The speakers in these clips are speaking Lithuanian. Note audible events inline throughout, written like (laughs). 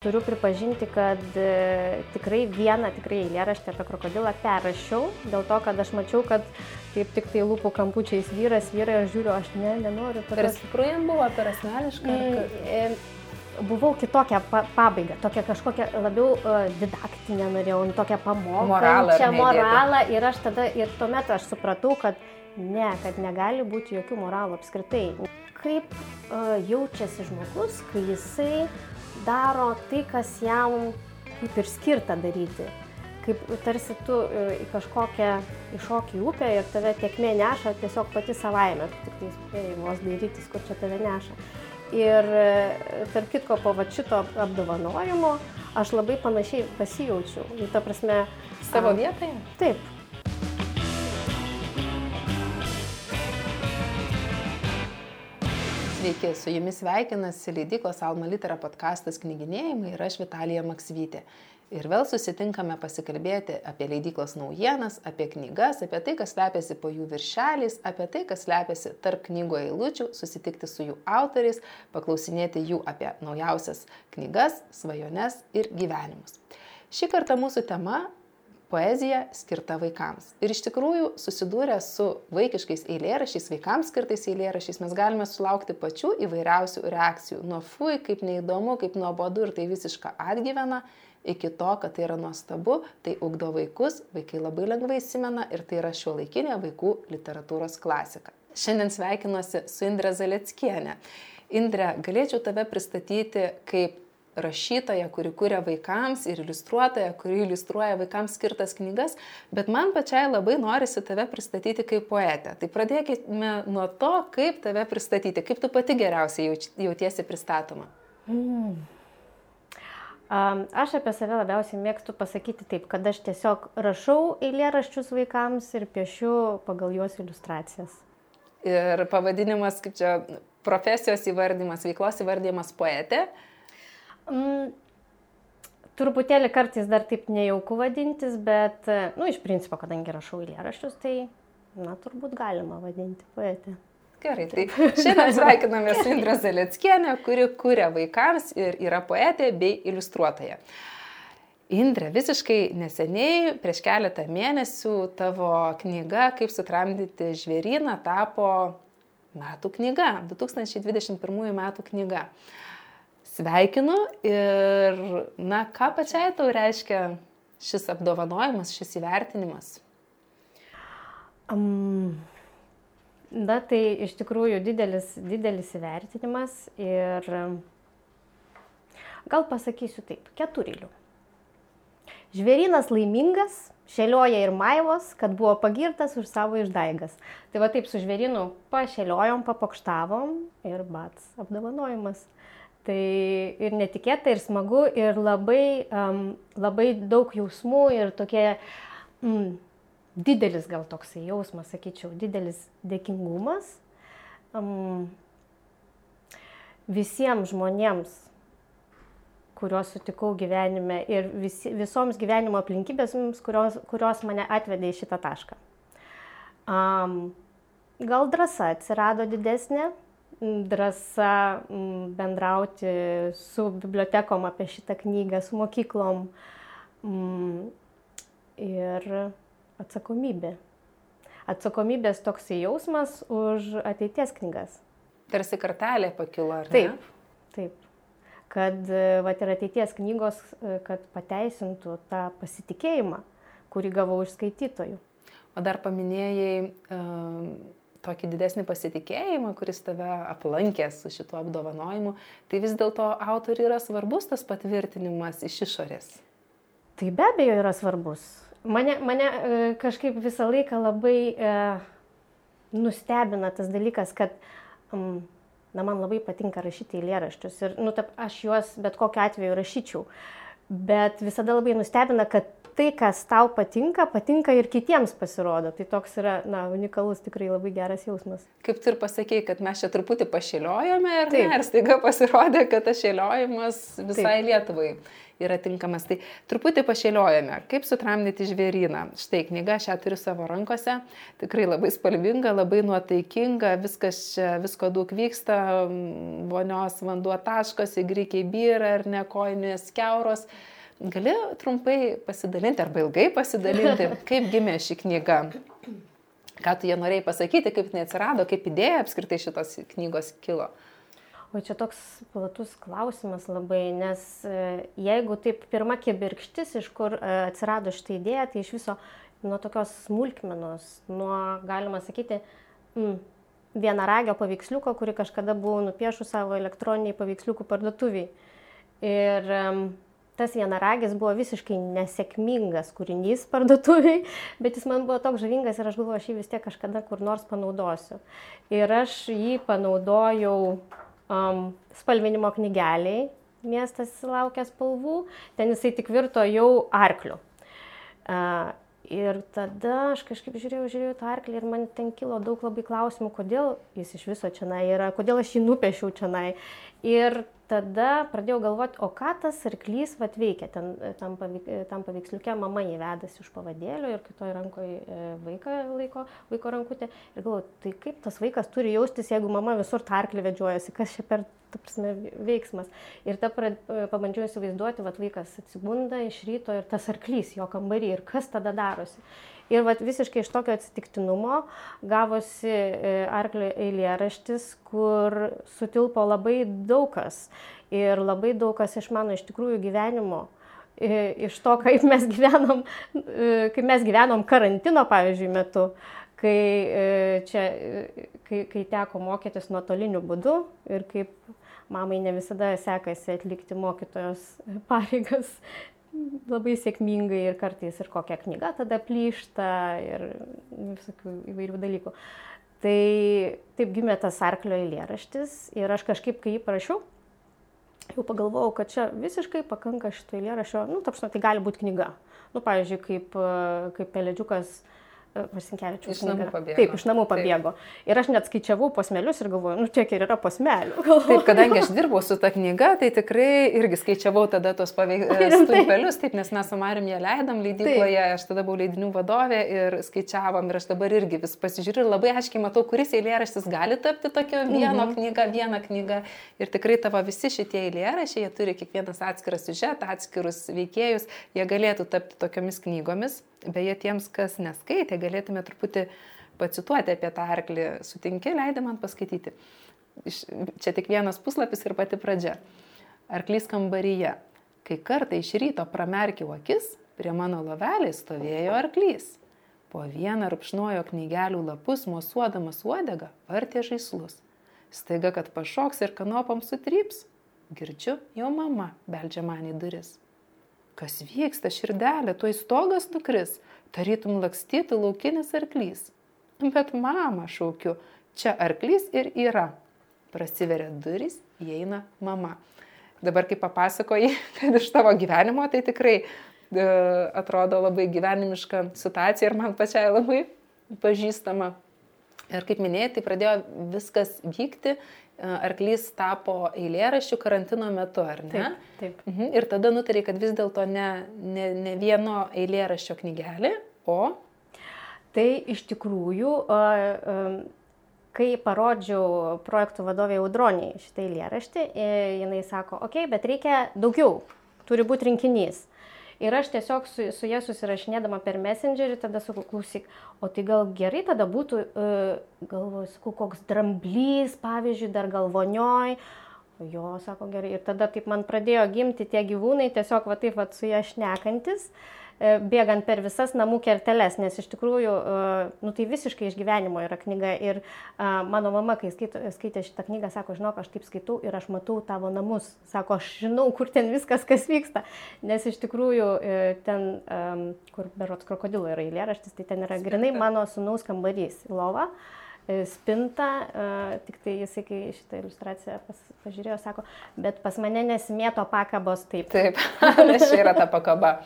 Turiu pripažinti, kad e, tikrai vieną tikrai eilėraštį apie krokodilą perrašiau, dėl to, kad aš mačiau, kad kaip tik tai lūpų kampučiais vyras, vyrai, aš žiūriu, aš ne, nenoriu. Per stiprų jam buvo, per asmenišką. Mm, buvau kitokią pa pabaigą, tokią kažkokią labiau uh, didaktinę norėjau, nu, tokią pamoką, čia moralą ir aš tada, ir tuomet aš supratau, kad ne, kad negali būti jokių moralų apskritai. Kaip uh, jaučiasi žmogus, kai jisai daro tai, kas jam kaip ir skirta daryti. Kaip tarsi tu e, į kažkokią iššokį upę ir tave tiekmė neša tiesiog pati savaime, tu tik tai spėjai vos dairytis, kur čia tave neša. Ir e, tarp kitko, po va šito apdovanojimo aš labai panašiai pasijaučiau. Ir ta prasme. Savo vietoje? Taip, Sveiki, su jumis sveikinasi leidyklos Alma Litera podkastas knyginėjimai ir aš Vitalija Maksvytė. Ir vėl susitinkame pasikalbėti apie leidyklos naujienas, apie knygas, apie tai, kas slepiasi po jų viršeliais, apie tai, kas slepiasi tarp knygų eilučių, susitikti su jų autoriais, paklausinėti jų apie naujausias knygas, svajones ir gyvenimus. Šį kartą mūsų tema poezija skirta vaikams. Ir iš tikrųjų susidūrę su vaikiškais eilėrašiais, vaikams skirtais eilėrašiais, mes galime sulaukti pačių įvairiausių reakcijų. Nuo fui, kaip neįdomu, kaip nuobodu ir tai visiška atgyvena, iki to, kad tai yra nuostabu, tai ugdo vaikus, vaikai labai lengvai įsimena ir tai yra šio laikinė vaikų literatūros klasika. Šiandien sveikinuosi su Indre Zaleckienė. Indre, galėčiau tave pristatyti kaip rašytoja, kuri kuria vaikams ir iliustruotoja, kuri iliustruoja vaikams skirtas knygas, bet man pačiai labai norisi tave pristatyti kaip poetę. Tai pradėkime nuo to, kaip tave pristatyti, kaip tu pati geriausiai jautiesi pristatoma. Mm. Aš apie save labiausiai mėgstu pasakyti taip, kad aš tiesiog rašau eilėraščius vaikams ir piešiu pagal juos iliustracijas. Ir pavadinimas, kaip čia, profesijos įvardymas, veiklos įvardymas poetė. Mm, truputėlį kartais dar taip nejauku vadintis, bet, nu, iš principo, kadangi rašau eilėraščius, tai, na, turbūt galima vadinti poetė. Gerai, tai šiandien sveikiname su Indra Zeleckienė, kuri kuria vaikams ir yra poetė bei iliustruotoja. Indrė, visiškai neseniai, prieš keletą mėnesių, tavo knyga Kaip sutramdyti žvėryną tapo metų knyga, 2021 metų knyga sveikinu ir, na, ką pačiai tau reiškia šis apdovanojimas, šis įvertinimas? Um, na, tai iš tikrųjų didelis, didelis įvertinimas ir gal pasakysiu taip, keturilių. Žvėrinas laimingas, šėlioja ir maivos, kad buvo pagirtas už savo išdaigas. Tai va taip su žvėrinu pašėliojom, papokštavom ir bats apdovanojimas. Tai ir netikėta, ir smagu, ir labai, um, labai daug jausmų ir tokie mm, didelis gal toksai jausmas, sakyčiau, didelis dėkingumas um, visiems žmonėms, kuriuos sutikau gyvenime ir visi, visoms gyvenimo aplinkybėms, kurios, kurios mane atvedė į šitą tašką. Um, gal drąsa atsirado didesnė, drąsa bendrauti su bibliotekom apie šitą knygą, su mokyklom ir atsakomybė. Atsakomybės toksai jausmas už ateities knygas. Tarsi kartelė pakilo, ar ne? Taip, taip. Kad vat, ir ateities knygos, kad pateisintų tą pasitikėjimą, kurį gavau iš skaitytojų. O dar paminėjai um, tokį didesnį pasitikėjimą, kuris tave aplankė su šituo apdovanojimu, tai vis dėlto autoriui yra svarbus tas patvirtinimas iš išorės. Tai be abejo yra svarbus. Mane, mane e, kažkaip visą laiką labai e, nustebina tas dalykas, kad um, na, man labai patinka rašyti eilėraščius ir nu, taip, aš juos bet kokiu atveju rašyčiau. Bet visada labai nustebina, kad tai, kas tau patinka, patinka ir kitiems pasirodo. Tai toks yra, na, unikalus, tikrai labai geras jausmas. Kaip tu ir pasakėjai, kad mes čia truputį pašėliojame ir, ne, ir staiga pasirodė, kad tas šėliojimas visai Taip. Lietuvai yra tinkamas. Tai truputį pašėliojame, kaip sutramdyti žvėryną. Štai knyga šią turiu savo rankose, tikrai labai spalvinga, labai nuotaikinga, viskas čia, visko daug vyksta, vonios vanduo taškas, įgrikiai byra ar ne koinės keuros. Gali trumpai pasidalinti arba ilgai pasidalinti, (laughs) kaip gimė ši knyga, ką tu jie norėjai pasakyti, kaip jinai atsirado, kaip idėja apskritai šitos knygos kilo. O čia toks platus klausimas labai, nes e, jeigu taip pirma kibirkštis, iš kur e, atsirado šitą idėją, tai iš viso nuo tokios smulkmenos, nuo, galima sakyti, mm, vienaragio paveiksliuko, kurį kažkada buvau nupiešus savo elektroniniai paveiksliukų parduotuviai. Ir um, tas vienaragis buvo visiškai nesėkmingas kūrinys parduotuviai, bet jis man buvo toks žavingas ir aš galvoju, aš jį vis tiek kažkada kur nors panaudosiu. Ir aš jį panaudojau um, spalvinimo knygeliai, miestas laukia spalvų, ten jisai tik virto jau arkliu. Uh, Ir tada aš kažkaip žiūrėjau, žiūrėjau tą arklį ir man ten kilo daug labai klausimų, kodėl jis iš viso čia yra, kodėl aš jį nupiešiau čia. Ir tada pradėjau galvoti, o ką tas arklys vat, veikia. Ten tam, pavyk, tam paveiksliuke mama įvedasi už pavadėlio ir kitoje rankoje vaiką laiko, vaiko rankutė. Ir galvoju, tai kaip tas vaikas turi jaustis, jeigu mama visur tą arklį vedžiojasi, kas čia per ta prasme, veiksmas. Ir ta pra, pabandžiau įsivaizduoti, kad vaikas atsibunda iš ryto ir tas arklys jo kambarį ir kas tada darosi. Ir vat, visiškai iš tokio atsitiktinumo gavosi e, arklio eilėraštis, kur sutilpo labai daug kas. Ir labai daug kas iš mano iš tikrųjų gyvenimo e, iš to, kaip mes gyvenom, e, kaip mes gyvenom karantino, pavyzdžiui, metu, kai, čia, kai, kai teko mokytis nuotoliniu būdu ir kaip mamai ne visada sekasi atlikti mokytojos pareigas labai sėkmingai ir kartais ir kokia knyga tada plyšta ir visokių įvairių dalykų. Tai taip gimė tas arklio eilėraštis ir aš kažkaip, kai jį parašiau, jau pagalvojau, kad čia visiškai pakanka šito eilėraščio, nu, tapšno, tai gali būti knyga. Nu, pavyzdžiui, kaip, kaip pelėdžiukas uh, Marsinkievičius. Iš namų pabėgo. Taip, iš namų pabėgo. Taip. Ir aš net skaičiavau posmelius ir galvoju, nu tiek ir yra posmelių. (laughs) Taip, kadangi aš dirbau su ta knyga, tai tikrai irgi skaičiavau tada tos (laughs) stulpelius, taip, nes mes su Marim ją leidom leidykloje, aš tada buvau leidinių vadovė ir skaičiavom ir aš dabar irgi vis pasižiūriu ir labai aiškiai matau, kuris eilėraštis gali tapti tokia vieno mhm. knyga, viena knyga. Ir tikrai tavo visi šitie eilėrašiai, jie turi kiekvienas atskiras siužetą, atskirus veikėjus, jie galėtų tapti tokiomis knygomis. Beje, tiems, kas neskaitė, galėtume truputį pacituoti apie tą arklį. Sutinki, leidai man paskaityti. Čia tik vienas puslapis ir pati pradžia. Arklys kambaryje. Kai kartą iš ryto pramerkiau akis, prie mano lovelės stovėjo arklys. Po vieną rupšnojo knygelių lapus, mosuodamas uodegą, vartė žaislus. Staiga, kad pašoks ir kanopam sutryps, girdžiu, jo mama beldžia man į duris. Kas vyksta, širdelė, tuoj stogas nukris, tarytum lakstytų laukinis arklys. Bet mama šaukiu, čia arklys ir yra. Prasiveria duris, įeina mama. Dabar, kai papasakoji, (laughs) kad iš tavo gyvenimo, tai tikrai e, atrodo labai gyvenimiška situacija ir man pačiai labai pažįstama. Ir kaip minėjai, tai pradėjo viskas vykti arklys tapo eilėraščių karantino metu, ar ne? Taip. taip. Mhm. Ir tada nutarė, kad vis dėlto ne, ne, ne vieno eilėraščio knygelį, o... Tai iš tikrųjų, kai parodžiau projektų vadovė Audroniai šitą eilėraštį, jinai sako, okei, okay, bet reikia daugiau, turi būti rinkinys. Ir aš tiesiog su, su jie susirašinėdama per messengerį tada sakau, klausyk, o tai gal gerai tada būtų, uh, galvoju, sakau, koks dramblys, pavyzdžiui, dar galvonioj. Jo, sako gerai. Ir tada taip man pradėjo gimti tie gyvūnai, tiesiog va taip va su jie šnekantis. Uh, bėgant per visas namų kerteles, nes iš tikrųjų, e, nu, tai visiškai iš gyvenimo yra knyga. Ir a, mano mama, kai skaitė šitą knygą, sako, žinok, aš taip skaitau ir aš matau tavo namus. Sako, aš žinau, kur ten viskas, kas vyksta. Nes iš tikrųjų e, ten, kur berots krokodilo yra eilėraštis, tai ten yra grinai mano sunaus kambarys, lova spinta, uh, tik tai jisai, kai šitą iliustraciją pas, pažiūrėjo, sako, bet pas mane nesimėto pakabos taip. Taip, (laughs) nes čia yra ta pakaba.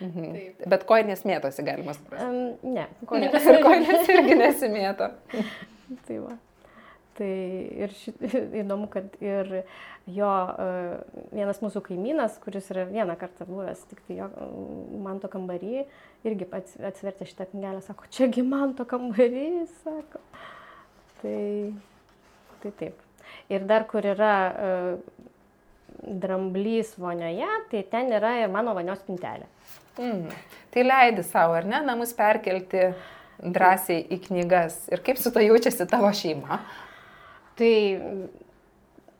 Mhm. Taip. Bet koinės mėtosi, galima suprasti. Um, ne, koinės, ir koinės irgi nesimėto. (laughs) tai va. Tai ir ši, (laughs) įdomu, kad ir jo vienas mūsų kaimynas, kuris yra vieną kartą buvęs tik tai jo manto kambarį, irgi atsivertė šitą knygelę, sako, čiagi manto kambarys, sako. Tai, tai taip. Ir dar kur yra dramblys vonioje, tai ten yra ir mano vonios pintelė. Mm. Tai leidi savo, ar ne, namus perkelti drąsiai į knygas. Ir kaip su to jaučiasi tavo šeima? Tai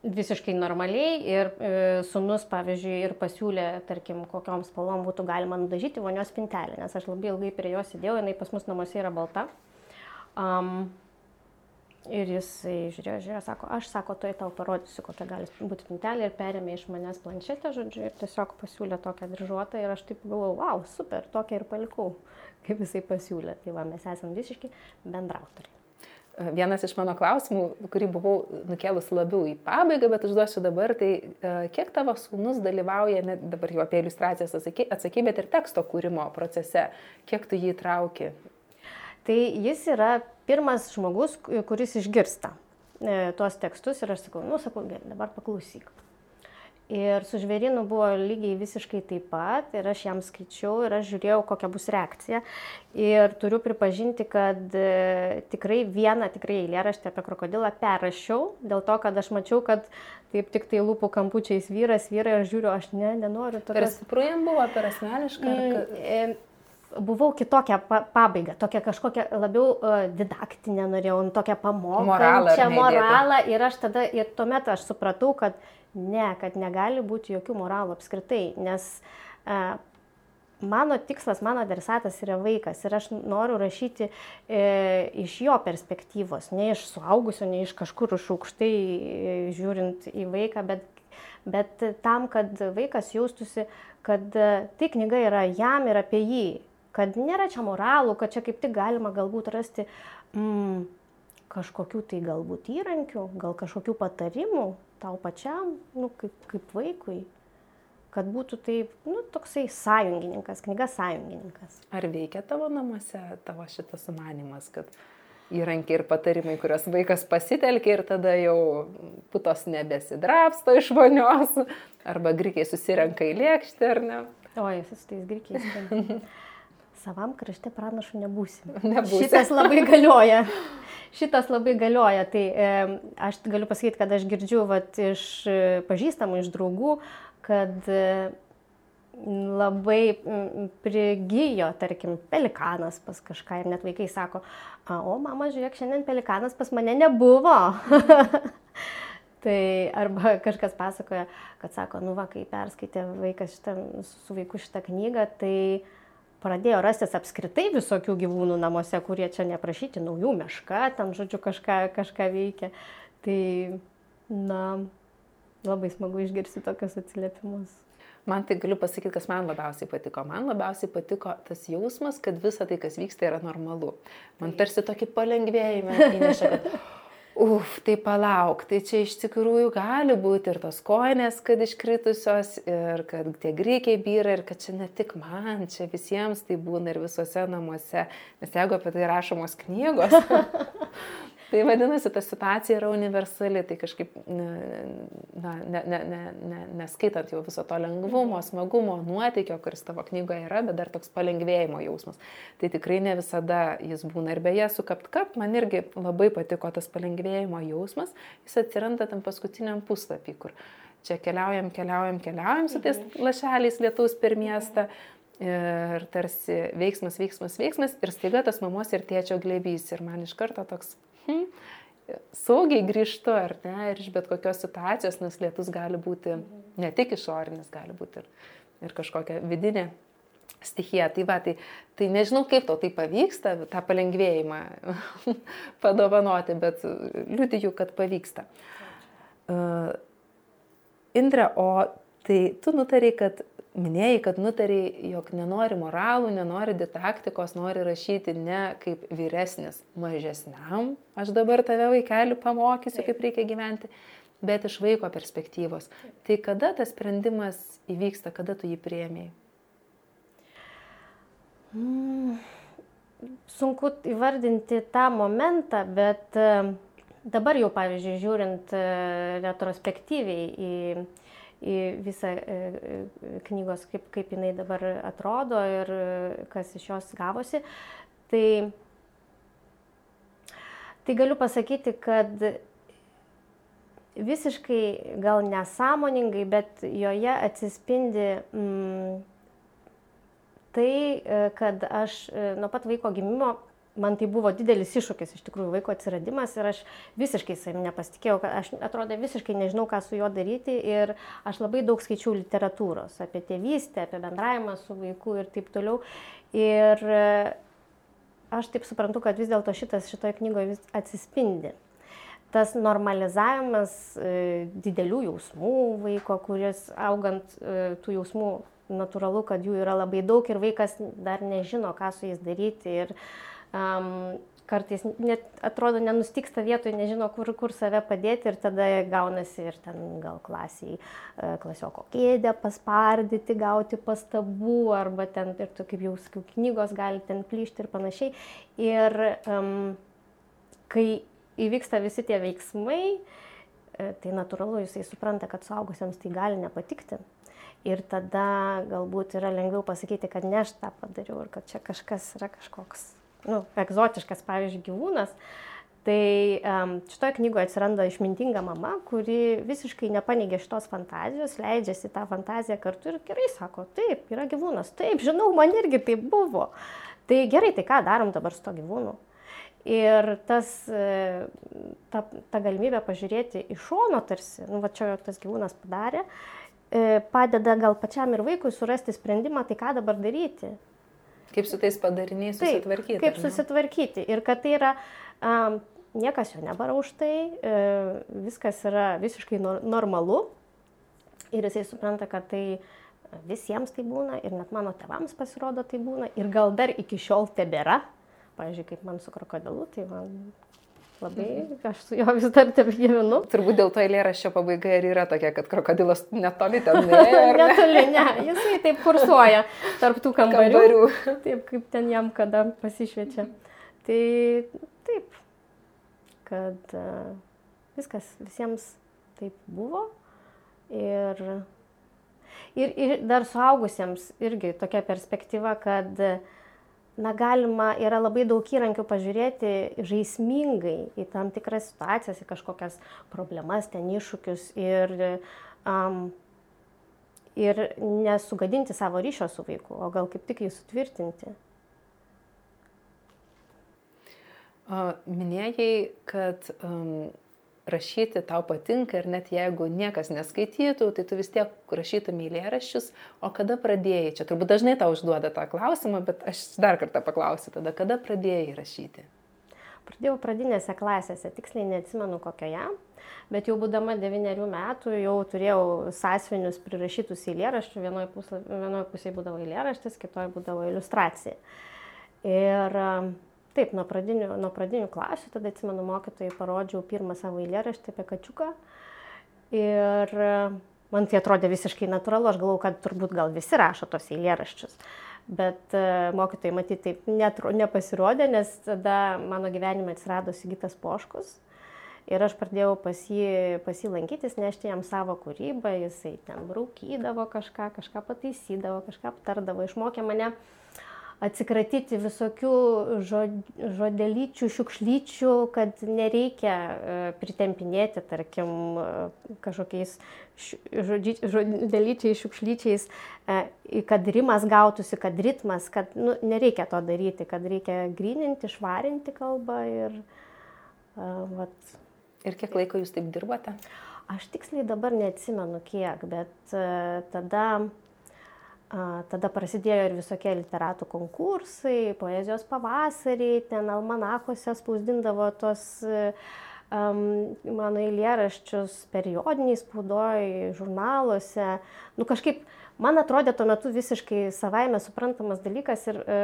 visiškai normaliai ir e, sunus, pavyzdžiui, ir pasiūlė, tarkim, kokiom spalvom būtų galima nudažyti vonios pintelę, nes aš labai ilgai prie jos sėdėjau, jinai pas mus namuose yra balta. Um, ir jisai žiūrėjo, žiūrėjo, sako, aš sako, tai tau parodysiu, kokia gali būti pintelė ir perėmė iš manęs planšetę, žodžiu, ir tiesiog pasiūlė tokią dryžuotą ir aš taip galvojau, wow, super, tokią ir palikau, (laughs) kaip jisai pasiūlė. Tai va, mes esame visiškai bendrautoriai. Vienas iš mano klausimų, kurį buvau nukėlus labiau į pabaigą, bet užduosiu dabar, tai e, kiek tavo sūnus dalyvauja, ne, dabar jau apie iliustracijas atsaky, bet ir teksto kūrimo procese, kiek tu jį trauki? Tai jis yra pirmas žmogus, kuris išgirsta e, tuos tekstus ir aš sakau, nu sakau, gerai, dabar paklausyk. Ir su žvėrinu buvo lygiai visiškai taip pat, ir aš jam skaičiau, ir aš žiūrėjau, kokia bus reakcija. Ir turiu pripažinti, kad e, tikrai vieną tikrai eilėraštį apie krokodilą perrašiau, dėl to, kad aš mačiau, kad taip tik tai lūpų kampučiais vyras, vyrai, ir žiūriu, aš ne, nenoriu to. Per stipru jam buvo, per asmenišką? Mm, e, buvau kitokią pabaigą, tokią kažkokią labiau uh, didaktinę norėjau, tokią pamoką, moralą, čia moralą. Ir aš tada, ir tuomet aš supratau, kad Ne, kad negali būti jokių moralų apskritai, nes e, mano tikslas, mano adresatas yra vaikas ir aš noriu rašyti e, iš jo perspektyvos, ne iš suaugusio, ne iš kažkur už aukštai e, žiūrint į vaiką, bet, bet tam, kad vaikas jaustųsi, kad e, tai knyga yra jam ir apie jį, kad nėra čia moralų, kad čia kaip tik galima galbūt rasti mm, kažkokių tai galbūt įrankių, gal kažkokių patarimų, tau pačiam, nu, kaip, kaip vaikui, kad būtų taip, nu, toksai sąjungininkas, knyga sąjungininkas. Ar veikia tavo namuose tavo šitas sumanimas, kad įrankiai ir patarimai, kuriuos vaikas pasitelkia ir tada jau putos nebesidrapsto iš vonios, arba grikiai susirenka į lėkštę, ar ne? O, jis su tais grikiais. (laughs) Savam krašte pranašu nebūsim. nebūsim. Šitas labai galioja šitas labai galioja. Tai e, aš galiu pasakyti, kad aš girdžiu vat, iš e, pažįstamų, iš draugų, kad e, labai prigijo, tarkim, pelikanas pas kažką ir net vaikai sako, o mama, žiūrėk, šiandien pelikanas pas mane nebuvo. (laughs) tai arba kažkas pasakoja, kad sako, nu va, kai perskaitė vaikas šitą, su vaiku šitą knygą, tai pradėjo rastis apskritai visokių gyvūnų namuose, kurie čia neprašyti naujų meška, ten, žodžiu, kažką, kažką veikia. Tai, na, labai smagu išgirsti tokius atsiliepimus. Man tai galiu pasakyti, kas man labiausiai patiko. Man labiausiai patiko tas jausmas, kad visa tai, kas vyksta, yra normalu. Man tarsi tokį palengvėjimą įneša, kad uf, tai palauk, tai čia iš tikrųjų gali būti ir tos koinės, kad iškritusios, ir kad tie greikiai vyra, ir kad čia ne tik man, čia visiems tai būna ir visuose namuose. Nes jeigu apie tai rašomos knygos, (laughs) Tai vadinasi, ta situacija yra universali, tai kažkaip, na, ne, ne, ne, ne, neskaitant jau viso to lengvumo, smagumo, nuotykio, kuris tavo knygoje yra, bet dar toks palengvėjimo jausmas. Tai tikrai ne visada jis būna. Ir beje, su kapt-kap man irgi labai patiko tas palengvėjimo jausmas, jis atsiranda tam paskutiniam puslapį, kur čia keliaujam, keliaujam, keliaujam su tais mhm. lašeliais lietaus per miestą. Ir tarsi veiksmas, veiksmas, veiksmas ir staiga tas mamos ir tėčio glebys ir man iš karto toks hmm, saugiai grįžtu, ar ne, ir iš bet kokios situacijos, nes lietus gali būti ne tik išorinis, gali būti ir, ir kažkokia vidinė stichija. Tai va, tai, tai nežinau, kaip tau tai pavyksta, tą palengvėjimą (laughs) padovanoti, bet liūdiju, kad pavyksta. Uh, Indra, o tai tu nutariai, kad minėjai, kad nutariai, jog nenori moralų, nenori didaktikos, nori rašyti ne kaip vyresnis mažesniam, aš dabar tave vaikeliu pamokysiu, kaip reikia gyventi, bet iš vaiko perspektyvos. Tai kada tas sprendimas įvyksta, kada tu jį prieimiai? Mm, sunku įvardinti tą momentą, bet dabar jau, pavyzdžiui, žiūrint e, retrospektyviai į, į visą e, e, knygos, kaip, kaip jinai dabar atrodo ir kas iš jos gavosi, tai, tai galiu pasakyti, kad visiškai gal nesąmoningai, bet joje atsispindi mm, tai, kad aš nuo pat vaiko gimimo man tai buvo didelis iššūkis iš tikrųjų vaiko atsiradimas ir aš visiškai savim nepasitikėjau, kad aš atrodė visiškai nežinau, ką su juo daryti ir aš labai daug skaičiau literatūros apie tėvystę, apie bendravimą su vaiku ir taip toliau. Ir e, aš taip suprantu, kad vis dėlto šitas šitoje knygoje atsispindi. Tas normalizavimas e, didelių jausmų vaiko, kuris augant e, tų jausmų natūralu, kad jų yra labai daug ir vaikas dar nežino, ką su jais daryti. Ir, um, kartais net atrodo nenustiksta vietoje, nežino, kur, kur save padėti ir tada gaunasi ir ten gal klasiai, e, klasioko kėdę paspardyti, gauti pastabų arba ten ir tu, kaip jau sakiau, knygos gali ten plyšti ir panašiai. Ir um, kai įvyksta visi tie veiksmai, e, tai natūralu, jisai supranta, kad suaugusiems tai gali nepatikti. Ir tada galbūt yra lengviau pasakyti, kad ne aš tą padariau ir kad čia kažkas yra kažkoks nu, egzotiškas, pavyzdžiui, gyvūnas, tai um, šitoje knygoje atsiranda išmintinga mama, kuri visiškai nepaneigia šitos fantazijos, leidžiasi tą fantaziją kartu ir gerai sako, taip, yra gyvūnas, taip, žinau, man irgi tai buvo. Tai gerai, tai ką darom dabar su to gyvūnu? Ir tas, e, ta, ta galimybė pažiūrėti iš šono tarsi, nu, va čia tas gyvūnas padarė, e, padeda gal pačiam ir vaikui surasti sprendimą, tai ką dabar daryti. Kaip su tais padariniais Taip, susitvarkyti. Kaip susitvarkyti. Ir kad tai yra, um, niekas jo nebara už tai, e, viskas yra visiškai normalu. Ir jisai supranta, kad tai visiems tai būna ir net mano tevams pasirodo tai būna ir gal dar iki šiol tebėra. Pavyzdžiui, kaip man su krokodilu, tai man Labai, mhm. aš su juo vis dar taip gyvenu. Turbūt dėl to eilėraščio pabaiga ir yra tokia, kad krokodilas netoli ten. (laughs) Ne? netoli, ne, jisai taip kursuoja tarp tų kambarių. kambarių. (laughs) Taip, kaip ten jam kada pasišviečia. Tai taip, kad uh, viskas visiems taip buvo. Ir, ir, ir dar suaugusiems irgi tokia perspektyva, kad uh, na, galima, yra labai daug įrankių pažiūrėti žaismingai į tam tikras situacijas, į kažkokias problemas, ten iššūkius ir, um, ir nesugadinti savo ryšio su vaiku, o gal kaip tik jį sutvirtinti. Minėjai, kad um, rašyti tau patinka ir net jeigu niekas neskaitytų, tai tu vis tiek rašytum eilėraščius, o kada pradėjai? Čia turbūt dažnai tau užduoda tą klausimą, bet aš dar kartą paklausiu tada, kada pradėjai rašyti? Pradėjau pradinėse klasėse, tiksliai neatsimenu kokioje, bet jau būdama devyniarių metų jau turėjau sąsvinius prirašytus eilėraščių, vienoje, pusla, vienoje pusėje būdavo eilėraštis, kitoje būdavo iliustracija. Ir Taip, nuo pradinių, nuo pradinių klasių, tada atsimenu, mokytojai parodžiau pirmą savo eilėraštį apie kačiuką. Ir e, man tai atrodė visiškai natūralu, aš galvau, kad turbūt gal visi rašo tos eilėraščius. Bet uh, mokytojai matyti taip netro, nepasirodė, nes tada mano gyvenime atsirado Sigitas Poškus. Ir aš pradėjau pas jį, pas jį lankytis, nešti jam savo kūrybą, jisai ten braukydavo kažką, kažką pataisydavo, kažką aptardavo, išmokė mane uh, atsikratyti visokių žodelyčių, šiukšlyčių, kad nereikia e, pritempinėti, tarkim, e, kažkokiais žodelyčiais, šiukšlyčiais, e, kad rimas gautųsi, kad ritmas, kad nu, nereikia to daryti, kad reikia grininti, švarinti kalbą ir vat. Ir kiek laiko jūs taip dirbate? Aš tiksliai dabar neatsimenu kiek, bet tada Tada prasidėjo ir visokie literatų konkursai, poezijos pavasariai, ten almanakuose spausdindavo tos um, mano eilėraščius periodiniai spaudoj, žurnaluose. Nu kažkaip, man atrodė tuo metu visiškai savaime suprantamas dalykas ir e,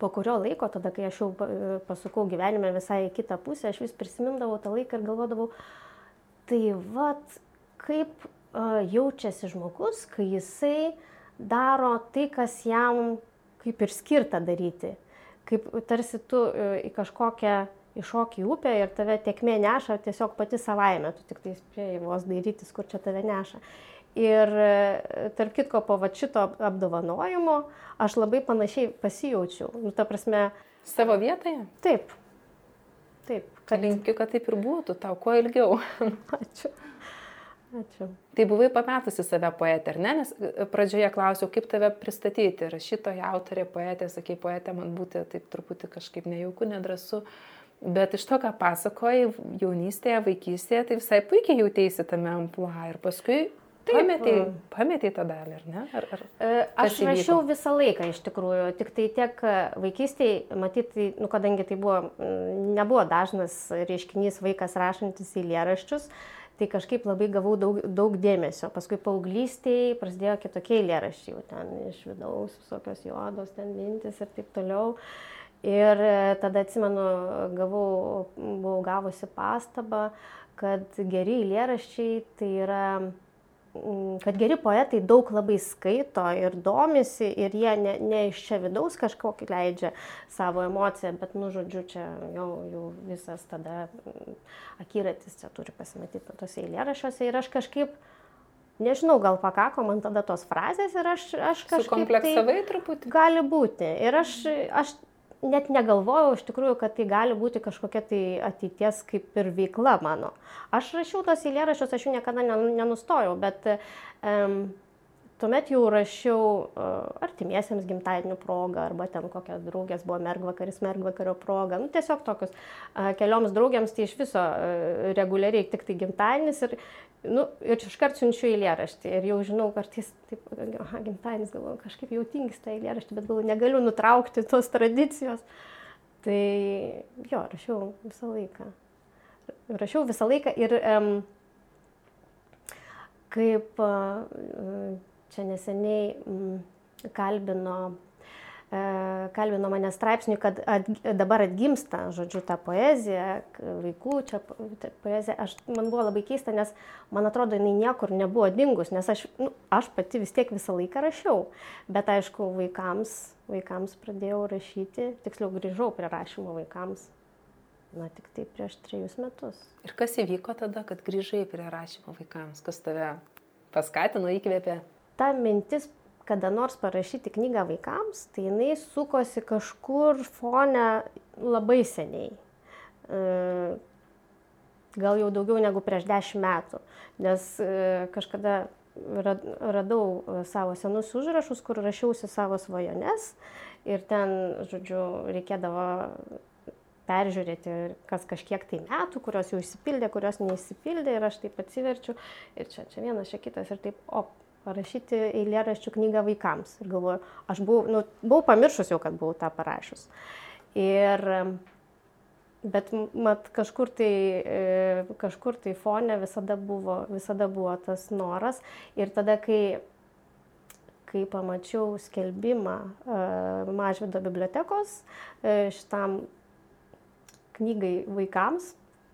po kurio laiko, tada kai aš jau pasukau gyvenime visai į kitą pusę, aš vis prisimindavau tą laiką ir galvodavau, tai vad, kaip jaučiasi žmogus, kai jisai daro tai, kas jam kaip ir skirta daryti. Kaip tarsi tu e, į kažkokią iššoki į upę ir tave tiekmė neša tiesiog pati savaime, tu tik tai spėjai vos dairytis, kur čia tave neša. Ir tarp kitko, po va šito apdovanojimo aš labai panašiai pasijaučiau. Nu, ta prasme. Savo vietoje? Taip. Taip. Kad... Linkiu, kad taip ir būtų, tau kuo ilgiau. Ačiū. Ačiū. Tai buvai pametusi save poetė, ar ne? Nes e, pradžioje klausiau, kaip tave pristatyti. Rašytoja, autorė, poetė, sakai, poetė man būti taip truputį kažkaip nejauku, nedrasu. Bet iš to, ką pasakojai jaunystėje, vaikystėje, tai visai puikiai jautėsi tame amplua. Ir paskui Pametėjai, pametėjai tą dalį, ar ne? Ar, ar e, aš rašiau visą laiką iš tikrųjų, tik tai tiek e, vaikystėje, matyt, tai, nu, kadangi tai buvo, nebuvo dažnas reiškinys vaikas rašantis į lėraščius, tai kažkaip labai gavau daug, daug dėmesio. Paskui paauglystėje prasidėjo kitokie lėraščiai, ten iš vidaus visokios juodos, ten mintis ir taip toliau. Ir e, tada atsimenu, gavau, buvau gavusi pastabą, kad geri lėraščiai tai yra kad geri poetai daug labai skaito ir domisi ir jie ne, ne iš čia vidaus kažkokį leidžia savo emociją, bet, nu, žodžiu, čia jau, jau visas tada mm, akiratis čia turi pasimatyti tose eilėrašiuose ir aš kažkaip, nežinau, gal pakako man tada tos frazės ir aš, aš kažkaip... Kompleksavai tai, truputį? Gali būti. Ir aš, aš net negalvojau iš tikrųjų, kad tai gali būti kažkokia tai ateities kaip ir veikla mano. Aš rašiau tos eilėraščius, aš jų niekada nenustojau, bet um, tuomet jau rašiau uh, artimiesiems gimtadienių progą, arba ten kokios draugės buvo mergvakaris, mergvakario proga. Nu, tiesiog tokius uh, kelioms draugėms tai iš viso uh, reguliariai tik tai gimtadienis ir Nu, ir iškart siunčiu eilėraštį ir jau žinau, kartais, taip, aha, gimtadienis, galvoju, kažkaip jau tingsta eilėraštį, bet galvoju, negaliu nutraukti tos tradicijos. Tai jo, rašiau visą laiką. Rašiau visą laiką ir um, kaip uh, čia neseniai um, kalbino E, kalbino mane straipsniui, kad at, dabar atgimsta, žodžiu, ta poezija, vaikų čia poezija. Aš, man buvo labai keista, nes man atrodo, jinai niekur nebuvo dingus, nes aš, nu, aš pati vis tiek visą laiką rašiau. Bet aišku, vaikams, vaikams pradėjau rašyti, tiksliau grįžau prie rašymo vaikams. Na, tik tai prieš trejus metus. Ir kas įvyko tada, kad grįžai prie rašymo vaikams? Kas tave paskatino, įkvėpė? Ta mintis kada nors parašyti knygą vaikams, tai jinai sukosi kažkur fone labai seniai. E, gal jau daugiau negu prieš dešimt metų, nes e, kažkada radau savo senus užrašus, kur rašiausi savo svajones ir ten, žodžiu, reikėdavo peržiūrėti kas kažkiek tai metų, kurios jau įsipildė, kurios neįsipildė ir aš taip atsiverčiu ir čia, čia vienas, čia kitas ir taip, o parašyti eilėraščių knygą vaikams. Ir galvoju, aš buvau, nu, buvau pamiršus jau, kad buvau tą parašius. Ir, bet mat, kažkur tai, e, kažkur tai fone visada buvo, visada buvo tas noras. Ir tada, kai, kai pamačiau skelbimą uh, Mažvido bibliotekos uh, šitam knygai vaikams,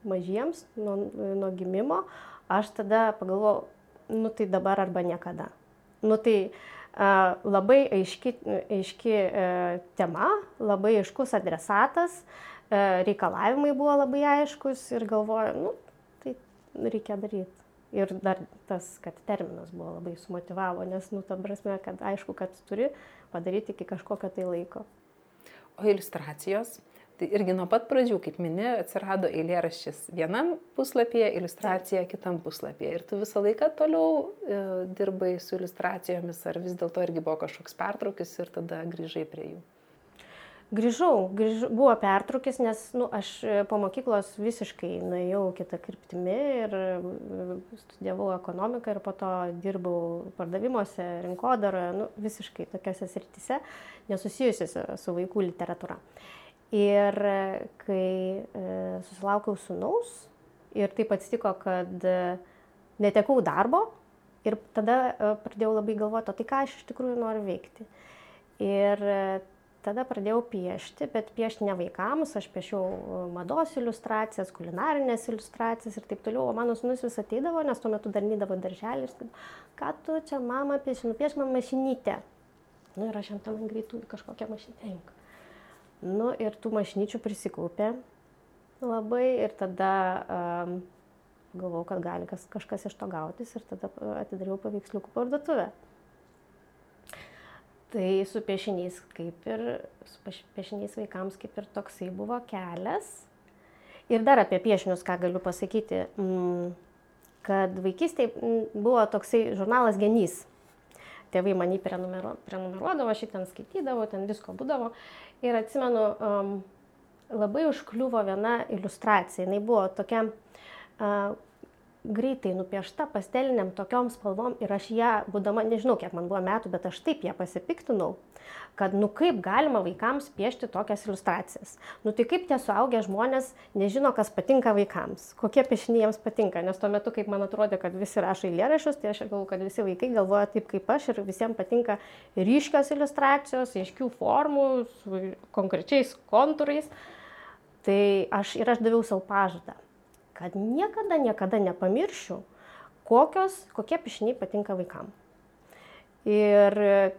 mažiems, nuo, nuo gimimo, aš tada pagalvojau, nu tai dabar arba niekada. Nu tai a, labai aiški, aiški a, e, tema, labai aiškus adresatas, a, e, reikalavimai buvo labai aiškus ir galvoju, nu tai reikia daryti. Ir dar tas, kad terminas buvo labai sumotivavo, nes, nu, ta prasme, kad aišku, kad turi padaryti iki kažkokio tai laiko. O iliustracijos? Tai irgi nuo pat pradžių, kaip mini, atsirado eilėraštis vienam puslapyje, iliustracija kitam puslapyje. Ir tu visą laiką toliau e, dirbai su iliustracijomis, ar vis dėlto irgi buvo kažkoks pertraukis ir tada grįžai prie jų? Grįžau, grįž, buvo pertraukis, nes nu, aš po mokyklos visiškai nuėjau kitą kryptimį ir e, studijavau ekonomiką ir po to dirbau pardavimuose, rinkodaroje, nu, visiškai tokiuose srityse, nesusijusiuose su vaikų literatūra. Ir kai e, susilaukiau sunaus ir taip atsitiko, kad e, netekau darbo ir tada e, pradėjau labai galvoti, o tai ką aš iš tikrųjų noriu veikti. Ir tada pradėjau piešti, bet piešti ne vaikams, aš piešiau mados iliustracijas, kulinarinės iliustracijas ir taip toliau, o mano sunus vis ateidavo, nes tuo metu dar nydavo darželį ir sakydavo, ką tu čia mama pieši, nupieš man mašinytę. Nu, ir aš ant tam greitų kažkokią mašinę. Nu ir tų mašnyčių prisikaupė. labai ir tada um, galvojau, kad gali kas, kažkas iš to gautis ir tada atidariau paveiksliukų parduotuvę. Tai su piešiniais kaip ir, su piešiniais vaikams kaip ir toksai buvo kelias. Ir dar apie piešinius, ką galiu pasakyti, mm, kad vaikystėje mm, buvo toksai žurnalas Genys. Tėvai man jį prenumeru, prenumeruodavo, ten skaitydavau, ten visko būdavo. Ir atsimenu, um, labai užkliuvo viena iliustracija. Jis buvo tokia uh, greitai nupiešta pasteliniam tokiom spalvom ir aš ją, būdama, nežinau, kiek man buvo metų, bet aš taip ją pasipiktinau, kad nu kaip galima vaikams piešti tokias iliustracijas. Nu tai kaip tie suaugę žmonės nežino, kas patinka vaikams, kokie piešiniai jiems patinka, nes tuo metu, kaip man atrodė, kad visi rašo eilėraščius, tai aš galvoju, kad visi vaikai galvoja taip kaip aš ir visiems patinka ryškios iliustracijos, aiškių formų, su konkrečiais kontūrais. Tai aš ir aš daviau savo pažadą kad niekada, niekada nepamiršiu, kokios, kokie piešiniai patinka vaikam. Ir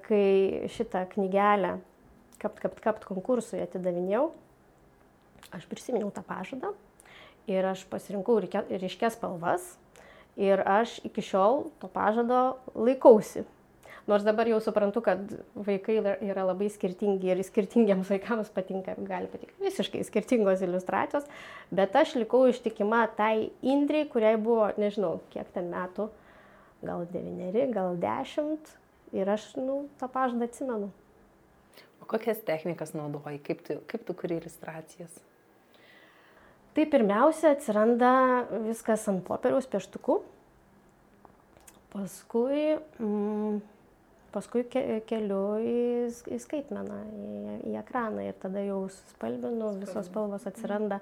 kai šitą knygelę kapt, kapt, kapt konkursui atidavinėjau, aš prisiminiau tą pažadą ir aš pasirinkau ryškės spalvas ir aš iki šiol to pažado laikausi. Nors dabar jau suprantu, kad vaikai yra labai skirtingi ir skirtingiems vaikams patinka, gali patikti visiškai skirtingos iliustracijos, bet aš likau ištikima tai Indrijai, kuriai buvo, nežinau, kiek ten metų, gal devyneri, gal dešimt ir aš, nu, tą pažadą atsimenu. O kokias technikas naudoji, kaip tu, kaip tu kuri iliustracijas? Tai pirmiausia atsiranda viskas ant popieriaus pieštukų, paskui mm, paskui ke keliu į, į skaitmeną, į, į ekraną ir tada jau spalvinu, visos spalvos atsiranda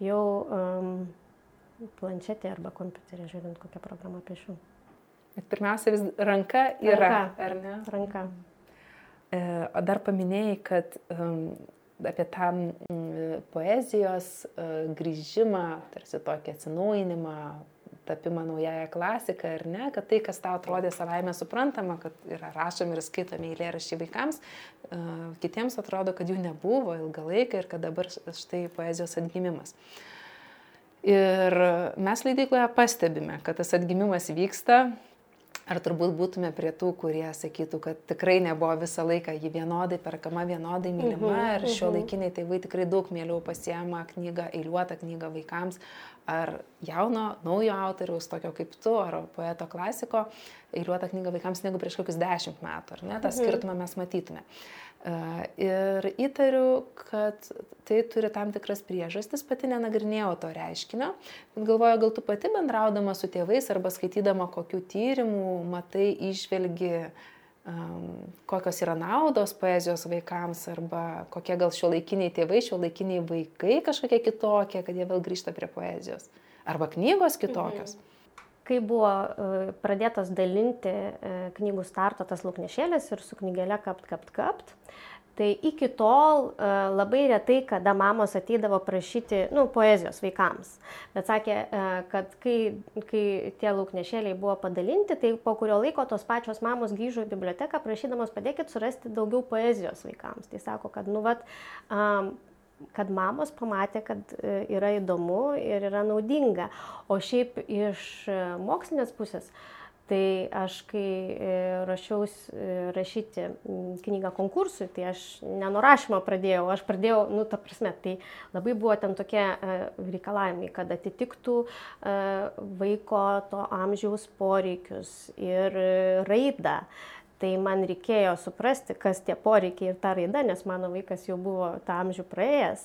jau um, planšetė arba kompiuterė, žiūrint, kokią programą piešiu. Bet pirmiausia, vis ranka yra, ranka, ar ne? Ranka. E, o dar paminėjai, kad um, apie tą um, poezijos uh, grįžimą, tarsi tokį atsinaujinimą, tapimą naująją klasiką, ar ne, kad tai, kas tau atrodė savaime suprantama, kad yra rašomi ir skaitomi eilėraščiai vaikams, kitiems atrodo, kad jų nebuvo ilgą laiką ir kad dabar štai poezijos atgimimas. Ir mes leidykloje pastebime, kad tas atgimimas vyksta, Ar turbūt būtume prie tų, kurie sakytų, kad tikrai nebuvo visą laiką ji vienodai perkama, vienodai mylima uh -huh, ir šio uh -huh. laikiniai tėvai tikrai daug mieliau pasiema knygą, eiliuotą knygą vaikams ar jauno, naujo autoriaus, tokio kaip tu, ar poeto klasiko, eiliuotą knygą vaikams negu prieš kokius dešimt metų, ar ne? tą mhm. skirtumą mes matytume. Uh, Ir įtariu, kad tai turi tam tikras priežastis, pati nenagrinėjau to reiškinio, galvoju, gal tu pati bendraudama su tėvais arba skaitydama kokių tyrimų, matai, išvelgi, um, kokios yra naudos poezijos vaikams arba kokie gal šio laikiniai tėvai, šio laikiniai vaikai kažkokie kitokie, kad jie vėl grįžta prie poezijos. Arba knygos kitokios. Mhm kai buvo e, pradėtas dalinti e, knygų starto tas lūknešėlis ir su knygelė kapt, kapt, kapt, Tai iki tol e, labai retai, kada mamos ateidavo prašyti, nu, poezijos vaikams. Bet sakė, kad kai, kai tie lūknešėliai buvo padalinti, tai po kurio laiko tos pačios mamos grįžo į biblioteką prašydamos padėkit surasti daugiau poezijos vaikams. Tai sako, kad, nu, vat, kad mamos pamatė, kad e, yra įdomu ir yra naudinga. O šiaip iš e, mokslinės pusės, tai aš kai e, rašiausi rašyti knygą konkursui, tai aš nenurašymą pradėjau, aš pradėjau, nu, ta prasme, tai labai buvo ten tokie reikalavimai, kad atitiktų vaiko to amžiaus poreikius ir raidą tai man reikėjo suprasti, kas tie poreikiai ir ta raida, nes mano vaikas jau buvo tą amžių praėjęs.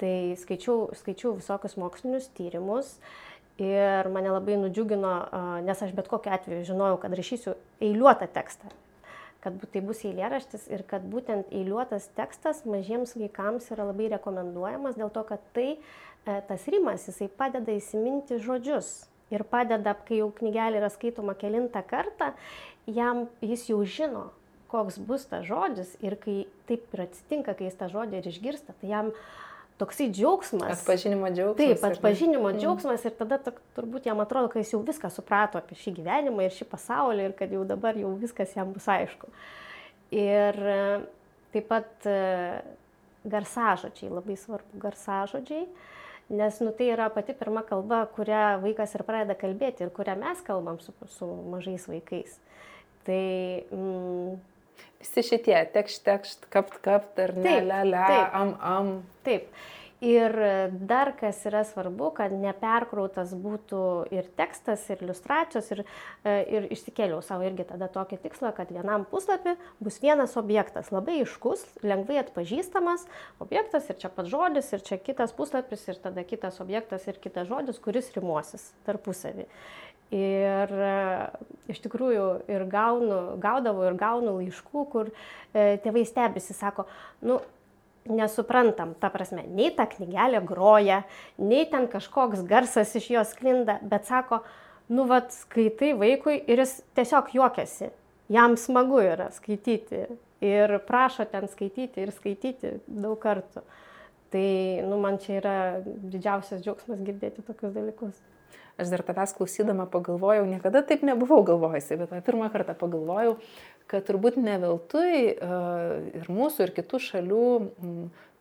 Tai skaičiau, skaičiau visokius mokslinius tyrimus ir mane labai nudžiugino, nes aš bet kokiu atveju žinojau, kad rašysiu eiliuotą tekstą kad tai bus eilėraštis ir kad būtent eiliuotas tekstas mažiems vaikams yra labai rekomenduojamas dėl to, kad tai e, tas rimas, jisai padeda įsiminti žodžius ir padeda, kai jau knygelė yra skaitoma kelintą kartą jam jis jau žino, koks bus tas žodis ir kai taip ir atsitinka, kai jis tą žodį ir išgirsta, tai jam toksai džiaugsmas. Atpažinimo džiaugsmas. Taip, atpažinimo mm. džiaugsmas ir tada turbūt jam atrodo, kad jis jau viską suprato apie šį gyvenimą ir šį pasaulį ir kad jau dabar jau viskas jam bus aišku. Ir e, taip pat e, garsažodžiai, labai svarbu garsažodžiai. Nes nu, tai yra pati pirma kalba, kurią vaikas ir pradeda kalbėti ir kurią mes kalbam su, su mažais vaikais. Tai... Mm, Visi šitie tekšt, tekšt, kapt, kapt, ar ne, le, le, am, am. Taip. Ir dar kas yra svarbu, kad neperkrautas būtų ir tekstas, ir iliustracijos, ir, e, ir išsikėliau savo irgi tada tokį tikslą, kad vienam puslapį bus vienas objektas, labai iškus, lengvai atpažįstamas objektas, ir čia pats žodis, ir čia kitas puslapis, ir tada kitas objektas, ir kitas žodis, kuris rimuosis tarpusavį. Ir e, iš tikrųjų ir gaunu, gaudavau ir gaunu laiškų, kur e, tėvai stebisi, sako, nu, nesuprantam, ta prasme, nei ta knygelė groja, nei ten kažkoks garsas iš jos sklinda, bet sako, nu vad skaitai vaikui ir jis tiesiog juokiasi, jam smagu yra skaityti ir prašo ten skaityti ir skaityti daug kartų. Tai, nu, man čia yra didžiausias džiaugsmas girdėti tokius dalykus. Aš dar tavęs klausydama pagalvojau, niekada taip nebuvau galvojusi, bet pirmą kartą pagalvojau, kad turbūt ne veltui ir mūsų, ir kitų šalių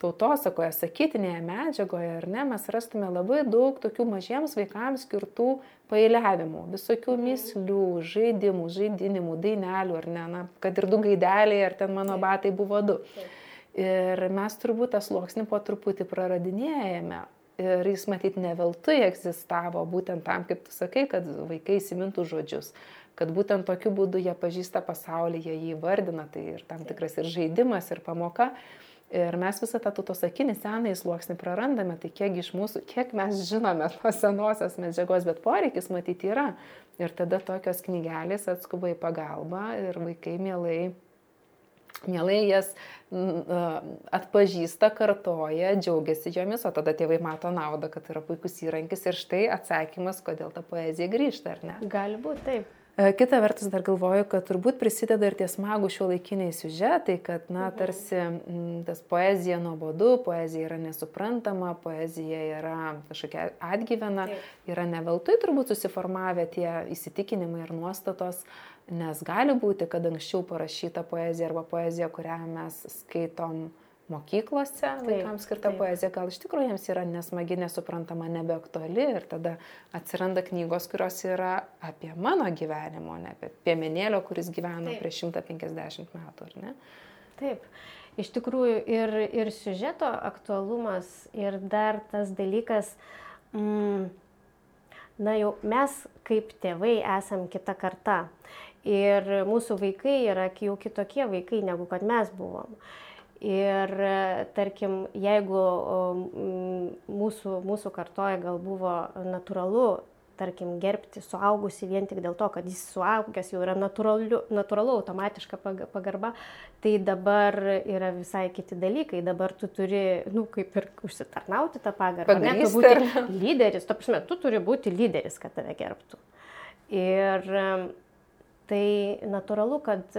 tautosakoje, sakytinėje medžiagoje, ar ne, mes rastume labai daug tokių mažiems vaikams skirtų pailiavimų, visokių mislių, žaidimų, žaidinimų, dainelių, ar ne, na, kad ir du gaideliai, ar ten mano batai buvo du. Ir mes turbūt tą sluoksnį po truputį praradinėjame. Ir jis matyt ne veltui egzistavo, būtent tam, kaip tu sakai, kad vaikai įsimintų žodžius, kad būtent tokiu būdu jie pažįsta pasaulį, jie jį vardina, tai ir tam tikras ir žaidimas, ir pamoka. Ir mes visą tą tutosakinį senąjį sluoksnį prarandame, tai kiek iš mūsų, kiek mes žinome tos senosios medžiagos, bet poreikis matyti yra. Ir tada tokios knygelės atskuba į pagalbą ir vaikai mielai mielai jas atpažįsta, kartoja, džiaugiasi jomis, o tada tėvai mato naudą, kad yra puikus įrankis ir štai atsakymas, kodėl ta poezija grįžta, ar ne? Gali būti taip. E, kita vertus dar galvoju, kad turbūt prisideda ir tie smagų šio laikiniai siužetai, kad, na, mhm. tarsi m, tas poezija nuobodu, poezija yra nesuprantama, poezija yra kažkokia atgyvena, Taip. yra neveltui turbūt susiformavę tie įsitikinimai ir nuostatos, nes gali būti, kad anksčiau parašyta poezija arba poezija, kurią mes skaitom, mokyklose taip, vaikams skirta taip. poezija gal iš tikrųjų jiems yra nesmagi, nesuprantama, nebeaktuali ir tada atsiranda knygos, kurios yra apie mano gyvenimo, ne apie piemenėlio, kuris gyveno taip. prieš 150 metų, ar ne? Taip. Iš tikrųjų ir, ir siužeto aktualumas ir dar tas dalykas, mm, na jau mes kaip tėvai esam kita karta ir mūsų vaikai yra jau kitokie vaikai negu kad mes buvom. Ir tarkim, jeigu mūsų, mūsų kartoje gal buvo natūralu, tarkim, gerbti suaugusi vien tik dėl to, kad jis suaugęs jau yra natūralu, natūralu automatiška pagarba, tai dabar yra visai kiti dalykai. Dabar tu turi, nu, kaip ir užsitarnauti tą pagarbą. Ne, tu būti lyderis, to prasme, tu turi būti lyderis, kad tave gerbtų. Ir tai natūralu, kad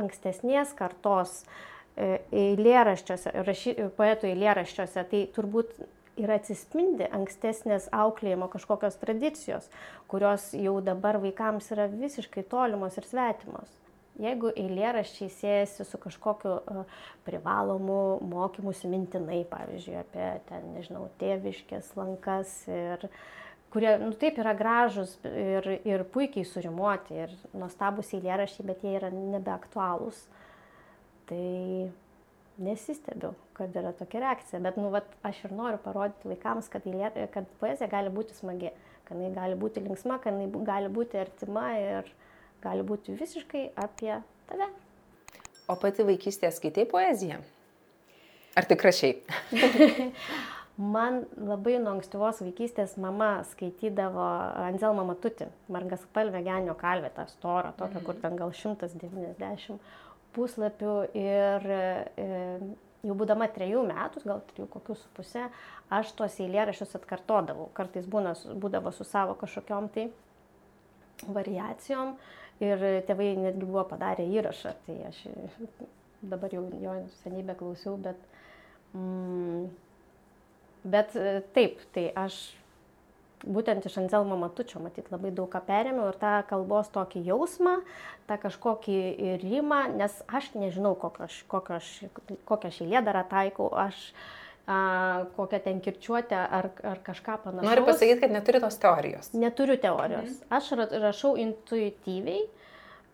ankstesnės kartos uh, E, eilėraščiuose, rašy, poetų eilėraščiuose, tai turbūt ir atsispindi ankstesnės auklėjimo kažkokios tradicijos, kurios jau dabar vaikams yra visiškai tolimos ir svetimos. Jeigu eilėraščiai siejasi su kažkokiu uh, privalomu mokymusi mintinai, pavyzdžiui, apie ten, nežinau, tėviškės lankas ir kurie, nu taip, yra gražus ir, ir puikiai surimuoti ir nuostabus eilėraščiai, bet jie yra nebeaktualūs. Tai nesistebiu, kad yra tokia reakcija. Bet, nu, vat, aš ir noriu parodyti vaikams, kad, eilė, kad poezija gali būti smagi, kad jinai gali būti linksma, kad jinai gali būti artima ir gali būti visiškai apie tave. O pati vaikystėje skaitai poeziją? Ar tik rašiai? (laughs) Man labai nuo ankstyvos vaikystės mama skaitydavo Anzelmą Matutį, Margaspalvę genio kalvę, tą storą, tokią, mm. kur ten gal 190 puslapių ir e, jau būdama trejų metų, gal trijų kokius su pusė, aš tuos eilėraščius atkartodavau. Kartais būna, būdavo su savo kažkokiam tai variacijom ir tėvai netgi buvo padarę įrašą, tai aš dabar jau jo senybę klausiau, bet, mm, bet taip, tai aš būtent iš Anzelmo Matučio, matyt, labai daug ką perėmiau ir tą kalbos tokį jausmą, tą kažkokį rimą, nes aš nežinau, kokią aš, kokią aš, kokią aš eilėdarą taikau, aš, a, kokią ten kirčiuotę ar, ar kažką panašaus. Noriu pasakyti, kad neturi tos teorijos. Neturiu teorijos. Mhm. Aš rašau intuityviai.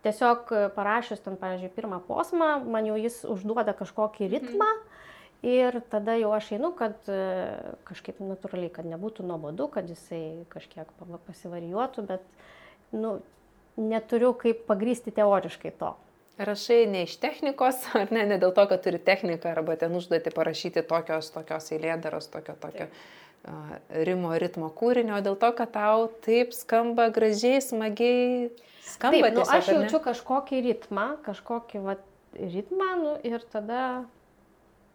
Tiesiog parašius ten, pavyzdžiui, pirmą posmą, man jau jis užduoda kažkokį ritmą. Mhm. Ir tada jau aš einu, kad e, kažkaip natūraliai, kad nebūtų nuobodu, kad jisai kažkiek pasivarijuotų, bet nu, neturiu kaip pagrysti teoriškai to. Rašai ne iš technikos, (laughs) ar ne, ne dėl to, kad turi techniką, arba ten užduoti parašyti tokios, tokios eilėdaros, tokio, tokio uh, rimo ritmo kūrinio, dėl to, kad tau taip skamba gražiai, smagiai, skamba. Taip, nu, tiesiog, aš jaučiu kažkokį ritmą, kažkokį va, ritmą nu, ir tada,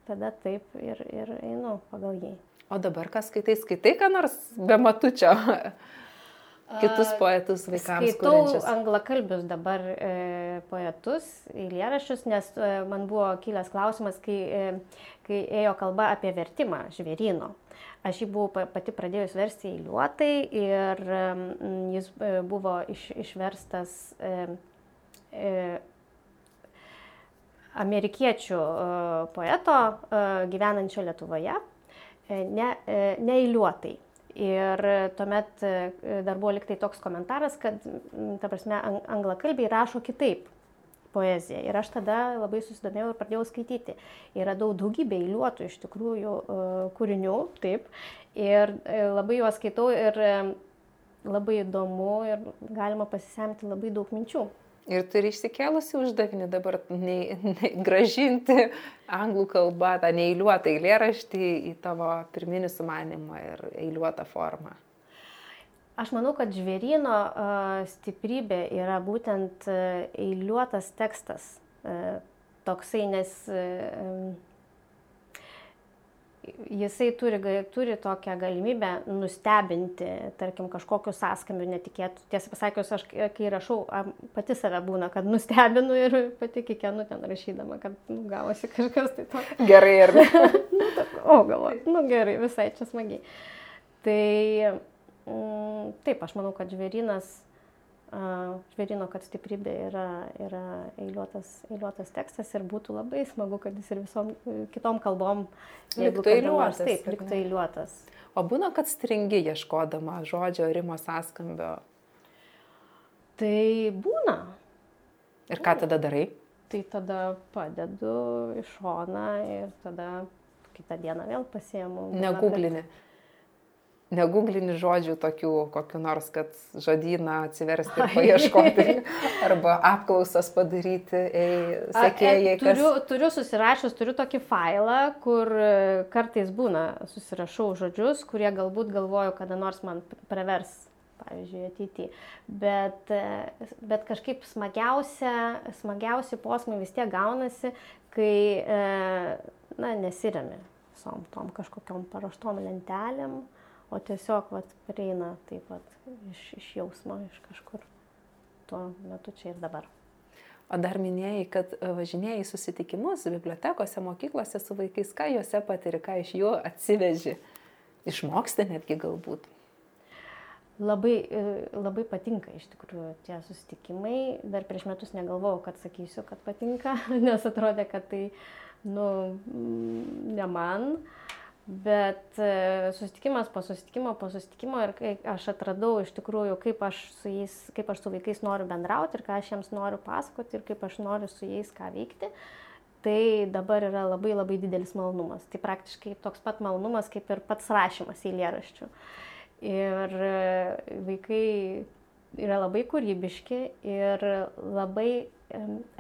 tada taip ir, ir einu pagal jį. O dabar kas skaitai, skaitai ką nors be matučio? Kitus poetus vaikams. Skaitau kuriančius. anglakalbius dabar e, poetus, eilėraščius, nes e, man buvo kilęs klausimas, kai, e, kai ėjo kalba apie vertimą žvėryno. Aš jį buvau pati pradėjus versti eiliuotai ir e, jis e, buvo iš, išverstas e, e, amerikiečių e, poeto e, gyvenančio Lietuvoje, e, ne, neįliuotai. Ir tuomet dar buvo liktai toks komentaras, kad, ta prasme, anglakalbiai rašo kitaip poeziją. Ir aš tada labai susidomėjau ir pradėjau skaityti. Yra daug daugybė eiliuotų iš tikrųjų kūrinių, taip. Ir labai juos skaitau ir labai įdomu ir galima pasisemti labai daug minčių. Ir turi išsikėlusi uždavinį dabar nei, nei, gražinti anglų kalbą, tą neįliuotą eilėraštį į tavo pirminį sumanimą ir eiliuotą formą. Aš manau, kad žvėryno stiprybė yra būtent eiliuotas tekstas. Toksai, nes jisai turi, turi tokią galimybę nustebinti, tarkim, kažkokiu sąskambiu netikėtų. Tiesą pasakius, aš kai rašau, pati save būna, kad nustebinu ir pati kikenu ten rašydama, kad nu, gavosi kažkas tai to. Gerai, ar ne? (laughs) nu, ta, o, galvoju, nu gerai, visai čia smagiai. Tai mm, taip, aš manau, kad žvėrinas žvėrino, kad stiprybė yra, yra eiliuotas, eiliuotas tekstas ir būtų labai smagu, kad jis ir visom kitom kalbom liktų eiliuotas. Taip, liktų eiliuotas. O būna, kad stringi ieškodama žodžio rimo sąskambio? Tai būna. Ir ką tada darai? Tai tada padedu iš šoną ir tada kitą dieną vėl pasiemu. Neguglini. Kad neguglini žodžių tokių, kokiu nors, kad žodyną atsiversti ir paieškoti, (laughs) arba apklausas padaryti, ei, sekėjai. Kas... Turiu, turiu susirašęs, turiu tokį failą, kur e, kartais būna susirašau žodžius, kurie galbūt galvoju, kada nors man pravers pavyzdžiui, ateityje. Bet, e, bet kažkaip smagiausia, smagiausi posmai vis tiek gaunasi, kai, e, na, nesiremi visom tom kažkokiam paruoštom lentelėm, o tiesiog vat, prieina taip pat iš, iš jausmo, iš kažkur tuo metu čia ir dabar. O dar minėjai, kad e, važinėjai susitikimus bibliotekose, mokyklose su vaikais, ką juose patiri, ką iš jų atsiveži, išmoksti netgi galbūt. Labai, e, labai patinka iš tikrųjų tie susitikimai. Dar prieš metus negalvojau, kad sakysiu, kad patinka, (laughs) nes atrodė, kad tai, nu, ne man. Uh, Bet e, susitikimas po susitikimo, po susitikimo ir aš atradau iš tikrųjų, kaip aš su jais, kaip aš su vaikais noriu bendrauti ir ką aš jiems noriu pasakoti ir kaip aš noriu su jais ką veikti, tai dabar yra labai labai didelis malonumas. Tai praktiškai toks pat malonumas kaip ir pats rašymas eilėraščių. Ir e, vaikai yra labai kūrybiški ir labai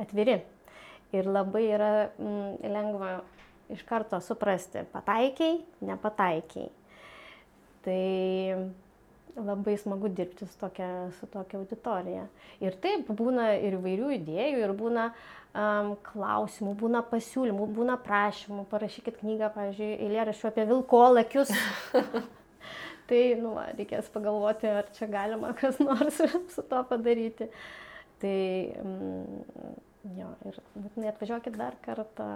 atviri. Ir labai yra lengva iš karto suprasti, pataikiai, nepataikiai. Tai labai smagu dirbti su tokia, su tokia auditorija. Ir taip, būna ir įvairių idėjų, ir būna um, klausimų, būna pasiūlymų, būna prašymų, parašykit knygą, pavyzdžiui, eilėraščių apie vilkolakius. (laughs) tai, nu, reikės pagalvoti, ar čia galima kas nors (laughs) su to padaryti. Tai, mm, jo, ir būtinai atvažiuokit dar kartą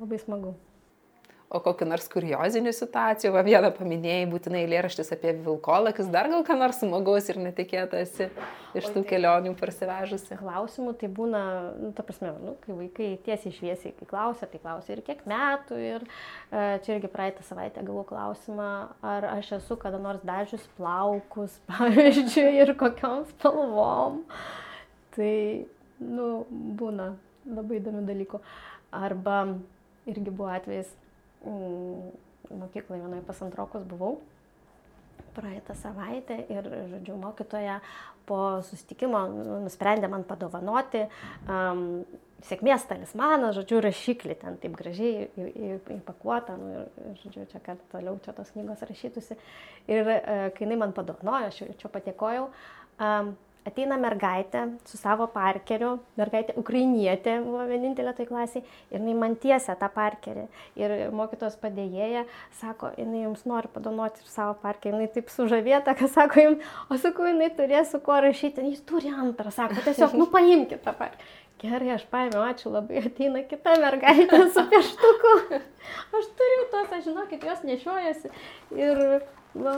labai smagu. o kokiu nors kuriozinių situacijų, va vieną paminėjai, būtinai lėraštis apie vilkolakis, dar gal ką nors smagaus ir netikėtas iš tų kelionių parsivežusi. Klausimų tai būna, nu, ta prasme, nu, kai vaikai tiesiai šviesiai, kai klausia, tai klausia ir kiek metų. Ir e, čia irgi praeitą savaitę gavau klausimą, ar aš esu kada nors dažius plaukus, (laughs) pavyzdžiui, ir kokiam spalvom. Tai, nu, būna labai įdomių dalykų. Arba irgi buvo atvejis, mokykloje vienoje pasantrokos buvau praeitą savaitę ir, žodžiu, mokytoja po sustikimo nu, nusprendė man padovanoti um, sėkmės talismaną, žodžiu, rašiklį ten taip gražiai įpakuotą, nu, ir, žodžiu, čia kad toliau čia tos knygos rašytųsi. Ir uh, kai jinai man padovanojo, aš čia patiekojau, um, ateina mergaitė su savo parkeriu, mergaitė ukrainietė buvo vienintelė toj klasiai ir jinai man tiesia tą parkerį. Ir mokytos padėjėja sako, jinai jums nori padonoti ir savo parkerį, jinai taip sužavėta, kad sako jums, o sakau, jinai turės su kuo rašyti, jis turi antrą, sako, tiesiog, nu paimkite tą parkerį. Gerai, aš paėmiau, ačiū labai, ateina kita mergaitė su pieštuku. Aš turiu tos, aš žinokit, jos nešiojasi. Ir, va,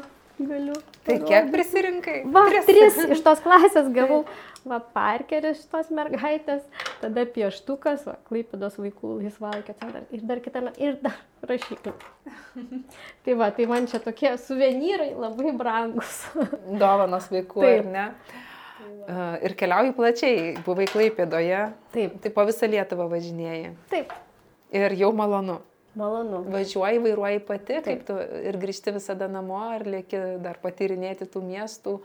galiu. Tai parodyti. kiek prisirinkai? Va, tris. tris iš tos klasės (laughs) gavau. Va, parkeris šitos mergaitės, tada pieštukas, va, Klaipėdos vaikų laisvalaikio centras ir dar kitame, ir dar rašyklė. (laughs) tai va, tai man čia tokie suvenyrai labai brangus. (laughs) Dovanos vaikų, Taip. ar ne? Ir keliauji plačiai, buvai Klaipėdoje. Taip. Tai po visą Lietuvą važinėjai. Taip. Ir jau malonu. Malonu. Važiuoji, vairuoji pati, Taip. kaip tu ir grįžti visada namo, ar lieki dar patyrinėti tų miestų.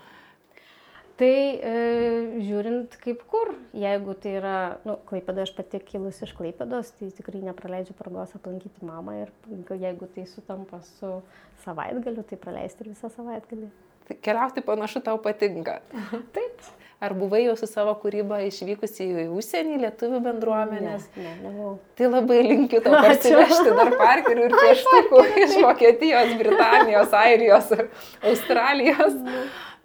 Tai e, žiūrint kaip kur, jeigu tai yra, nu, Klaipėda aš pati kilus iš Klaipėdos, tai tikrai nepraleidžiu progos aplankyti mamą ir jeigu tai sutampa su savaitgaliu, tai praleisti ir visą savaitgalį. Tai keliauti panašu tau patinka. Taip. Ar buvai jau su savo kūryba išvykusi į užsienį lietuvių bendruomenės? Ne, ne, nebuvau. Tai labai linkiu tau (laughs) parsivežti dar parkerių ir (laughs) pieštukų iš Vokietijos, Britanijos, Airijos, Australijos.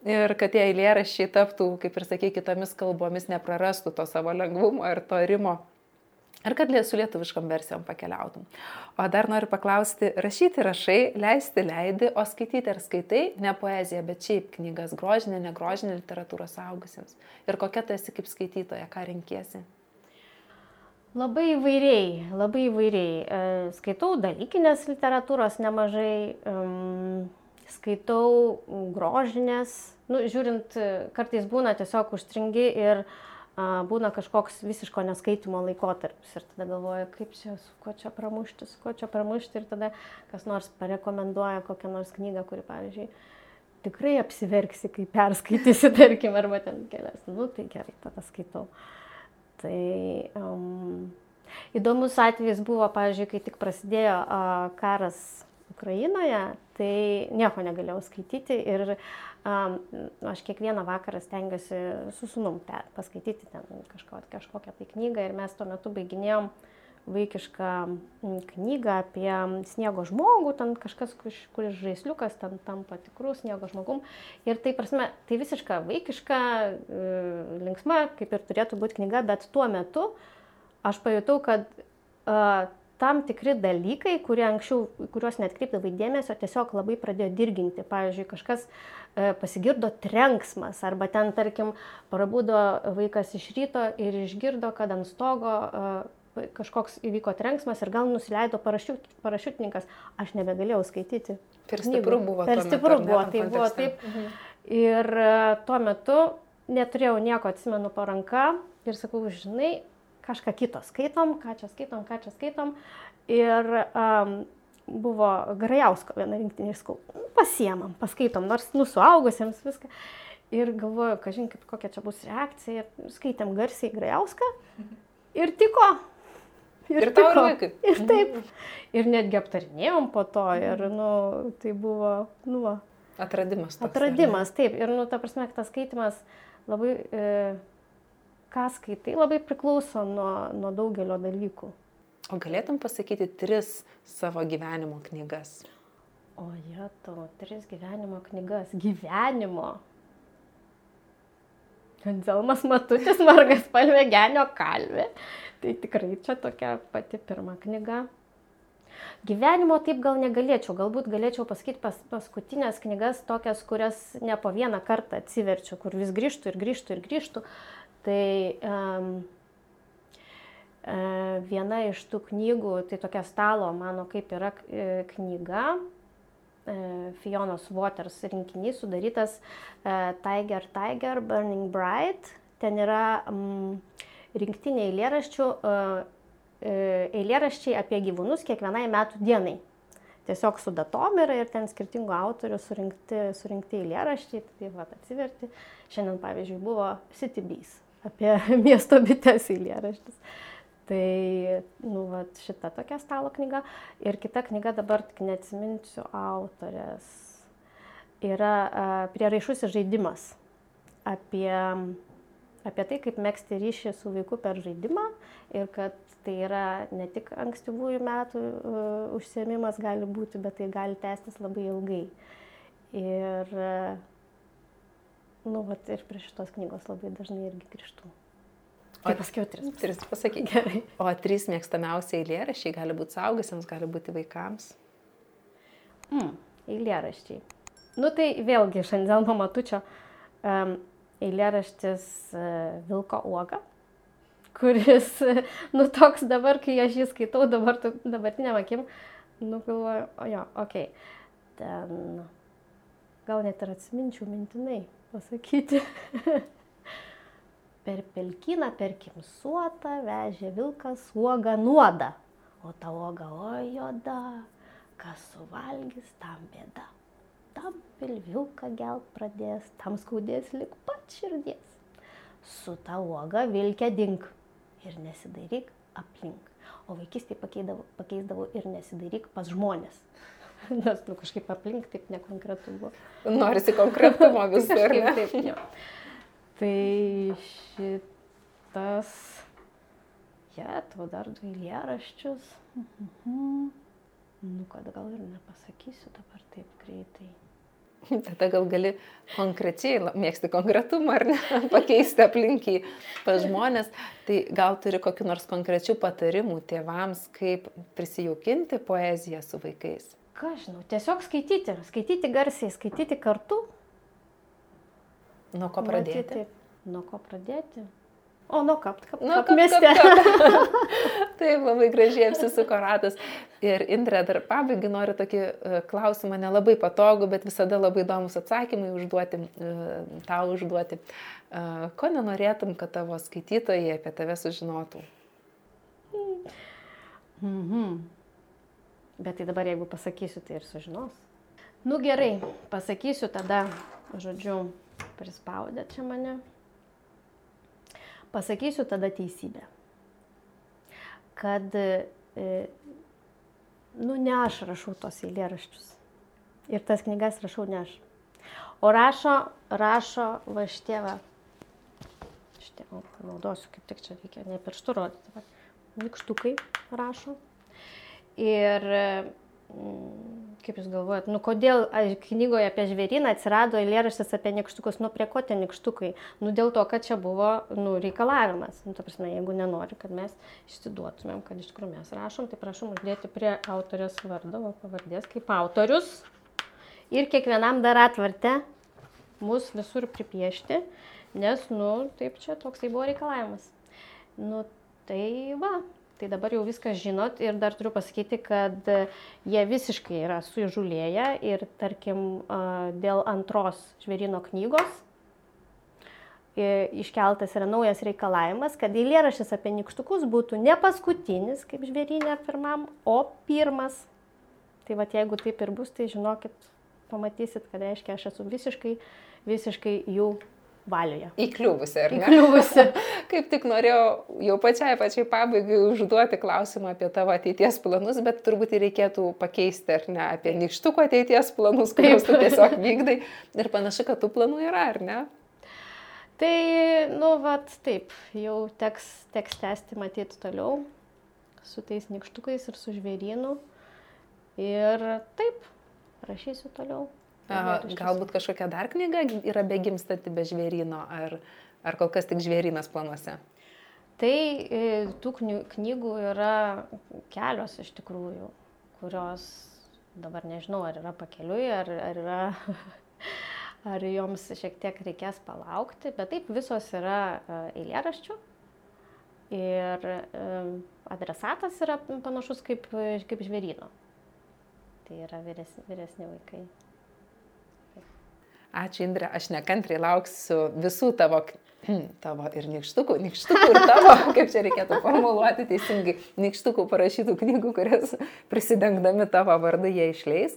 Ir kad tie eilėraščiai taptų, kaip ir sakė, kitomis kalbomis neprarastų to savo lengvumo ir to rimo Ar kad su lietuviškom versijom pakeliautum. O dar noriu paklausti, rašyti rašai, leisti leidi, o skaityti ar skaitai ne poeziją, bet šiaip knygas, grožinė, negrožinė literatūra saugusiems. Ir kokia tu esi kaip skaitytoja, ką renkiesi? Labai įvairiai, labai įvairiai. E, skaitau dalykinės literatūros nemažai, skaitau grožinės, nu, žiūrint, kartais būna tiesiog užstringi ir uh, būna kažkoks visiško neskaitimo laikotarpis ir tada galvoju, kaip čia, su kuo čia pramušti, su kuo čia pramušti ir tada kas nors parekomenduoja kokią nors knygą, kuri, pavyzdžiui, tikrai apsiverksi, kai perskaitysi, (laughs) tarkim, arba ten kelias. Nu, tai gerai, tada skaitau. Tai um, įdomus atvejis buvo, pavyzdžiui, kai tik prasidėjo uh, karas Ukrainoje, tai nieko negalėjau skaityti ir uh, Aš kiekvieną vakarą stengiuosi su sunum paskaityti ten kažko, kažkokią tai knygą ir mes tuo metu baiginėjom vaikišką knygą apie sniego žmogų, ten kažkas, kuris žaisliukas ten tampa tikrų sniego žmogum. Ir tai, prasme, tai visiška vaikiška, e, linksma, kaip ir turėtų būti knyga, bet tuo metu aš pajutau, kad uh, tam tikri dalykai, kurie anksčiau, kuriuos netkreipdavai dėmesio, tiesiog labai pradėjo dirginti. Pavyzdžiui, kažkas e, pasigirdo trenksmas arba ten, tarkim, prabudo vaikas iš ryto ir išgirdo, kad ant stogo e, kažkoks įvyko trenksmas ir gal nusileido parašiut, parašiutininkas. Aš nebegalėjau skaityti. Per stipru buvo. Per stipru buvo, tai buvo taip. Mhm. Ir e, tuo metu neturėjau nieko, atsimenu, po ranka ir sakau, žinai, kažką kito skaitom, ką čia skaitom, ką čia skaitom. Ir um, buvo Grajausko viena rinktinė, sakau, pasiemam, paskaitom, nors nusuaugusiems viską. Ir galvoju, kažin, kaip kokia čia bus reakcija. Ir skaitėm garsiai Grajauską. Ir tiko. Ir, ir tiko. Ir, ir taip. Ir netgi aptarinėjom po to. Ir, nu, tai buvo, nu, va. Atradimas. Toks, Atradimas, taip. Ir, nu, ta prasme, tas skaitimas labai... E, ką skaitai, labai priklauso nuo, nuo daugelio dalykų. O galėtum pasakyti tris savo gyvenimo knygas? O jie tavo tris gyvenimo knygas. Gyvenimo. Anzelmas Matutis, (laughs) Margas Palvegenio kalvė. Tai tikrai čia tokia pati pirma knyga. Gyvenimo taip gal negalėčiau, galbūt galėčiau pasakyti pas, paskutinės knygas tokias, kurias ne po vieną kartą atsiverčiu, kur vis grįžtų ir grįžtų ir grįžtų. Tai um, viena iš tų knygų, tai tokia stalo mano kaip yra e, knyga, e, Fionos Waters rinkinys sudarytas Tiger Tiger Burning Bright. Ten yra um, rinktinė eilėraščių eilėraščiai apie gyvūnus kiekvienai metų dienai. Tiesiog su datom yra ir ten skirtingų autorių surinkti, surinkti eilėraščiai, tai va, atsiverti. Šiandien, pavyzdžiui, buvo City Bees apie (laughs) miesto bites eilėraštis. Tai, nu, va, šita tokia stalo knyga. Ir kita knyga, dabar tik neatsiminsiu autorės, yra uh, prieraišusis žaidimas apie, apie tai, kaip mėgsti ryšį su vaiku per žaidimą ir kad tai yra ne tik ankstyvųjų metų uh, užsiemimas gali būti, bet tai gali tęstis labai ilgai. Ir, uh, nu, vat, ir prie šitos knygos labai dažnai irgi grįžtu. O pasakiau tris. Tris pasakyk. Gerai. O trys mėgstamiausi eilėraščiai gali būti saugusiams, gali būti vaikams. Mm, eilėraščiai. Nu tai vėlgi šiandien nuo matučio um, eilėraštis uh, Vilko uoga kuris, (laughs) nu toks dabar, kai aš jį skaitau dabar, dabartiniam akim, nu galvoju, o jo, okei, okay. ten gal net ir atsiminčiau mintinai pasakyti. (laughs) per pelkyną, per kimsuotą vežė vilkas uogą nuodą, o ta uoga, o joda, kas suvalgys, tam bėda. Tam pilvilką gelt pradės, tam skaudės lik pat širdies. Su ta uoga vilkė dink ir nesidairyk aplink. O vaikystėje pakeisdavau, pakeisdavau ir nesidairyk pas žmonės. (laughs) Nes nu, kažkaip aplink taip nekonkretu buvo. Norisi konkretumo (laughs) visur. taip, jo. Tai šitas, ja, to dar du eilėraščius. Mhm. Nu, kad gal ir nepasakysiu dabar taip greitai. (laughs) Tada gal gali konkrečiai, mėgsti konkretumą ar ne, pakeisti aplinkį pas žmonės. Tai gal turi kokiu nors konkrečių patarimų tėvams, kaip prisijaukinti poeziją su vaikais. Ką žinau, tiesiog skaityti, skaityti garsiai, skaityti kartu. Nuo ko pradėti? Matyti, nuo ko pradėti? O, nu kap, kap, nu, kap, mieste. Kap, kap. (laughs) Taip, labai gražiai apsisuko ratas. Ir Indrė, dar pabaigai noriu tokį uh, klausimą, nelabai patogų, bet visada labai įdomus atsakymai užduoti, uh, tau užduoti. Uh, ko nenorėtum, kad tavo skaitytojai apie tave sužinotų? -hmm. Bet tai dabar jeigu pasakysiu, tai ir sužinos. Nu gerai, pasakysiu tada, žodžiu, prispaudė čia mane. Pasakysiu tada teisybę. Kad, e, nu, ne aš rašau tos eilėraščius. Ir tas knygas rašau ne aš. O rašo, rašo va štieva. Šitie, o, naudosiu, kaip tik čia reikia, ne pirštų rodyti. Nikštukai rašo. Ir kaip jūs galvojat, nu kodėl knygoje apie žvėryną atsirado eilėraštis apie nikštukus, nu prie ko tie nikštukai? Nu dėl to, kad čia buvo, nu, reikalavimas. Nu, ta prasme, jeigu nenori, kad mes išsiduotumėm, kad iš tikrųjų mes rašom, tai prašom uždėti prie autorės vardo, pavardės kaip autorius. Ir kiekvienam dar atvartę mus visur pripiešti, nes, nu, taip čia toksai buvo reikalavimas. Nu, tai va, Tai dabar jau viską žinot ir dar turiu pasakyti, kad jie visiškai yra suižulėję ir tarkim dėl antros žvėrino knygos iškeltas yra naujas reikalavimas, kad eilėraštis apie nikštukus būtų ne paskutinis, kaip žvėrinė pirmam, o pirmas. Tai va, jeigu taip ir bus, tai žinokit, pamatysit, kad reiškia, aš esu visiškai, visiškai jų valioje. Įkliuvusi, ar ne? Įkliuvusi. (laughs) Kaip tik norėjau jau pačiai, pačiai pabaigai užduoti klausimą apie tavo ateities planus, bet turbūt reikėtų pakeisti, ar ne, apie nikštuko ateities planus, kuriuos tu tiesiog vykdai. Ir panašu, kad tų planų yra, ar ne? Tai, nu, vat, taip, jau teks, teks tęsti matyti toliau su tais nikštukais ir su žvėrynu. Ir taip, rašysiu toliau. Galbūt kažkokia dar knyga yra begimstanti be žvėryno, ar, ar kol kas tik žvėrynas planuose? Tai e, tų knygų yra kelios iš tikrųjų, kurios dabar nežinau, ar yra pakeliui, ar, ar yra (laughs) ar joms šiek tiek reikės palaukti, bet taip visos yra eilėraščių. Ir adresatas yra panašus kaip, kaip žvėryno. Tai yra vyresni, vyresni vaikai. Ačiū Indrė, aš nekantriai lauksiu visų tavo, tavo ir nikštukų, nikštukų ir tavo, (laughs) kaip čia reikėtų formuluoti teisingai, nikštukų parašytų knygų, kurias (laughs) prisidengdami tavo vardu jie išleis.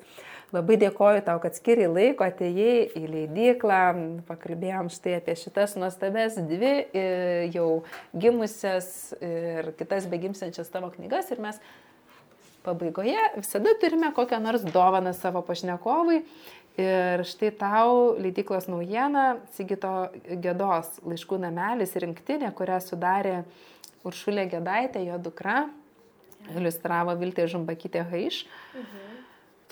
Labai dėkoju tau, kad skiri laiko, atėjai į leidyklą, pakalbėjom štai apie šitas nuostabes dvi e, jau gimusias ir kitas begimsiančias tavo knygas ir mes pabaigoje visada turime kokią nors dovaną savo pašnekovui Ir štai tau leidyklos naujiena, Sigito Gėdos laiškų namelis rinktinė, kurią sudarė Uršulė Gėdaitė, jo dukra, iliustravo Viltė Žumbakytė Haiš. Mhm.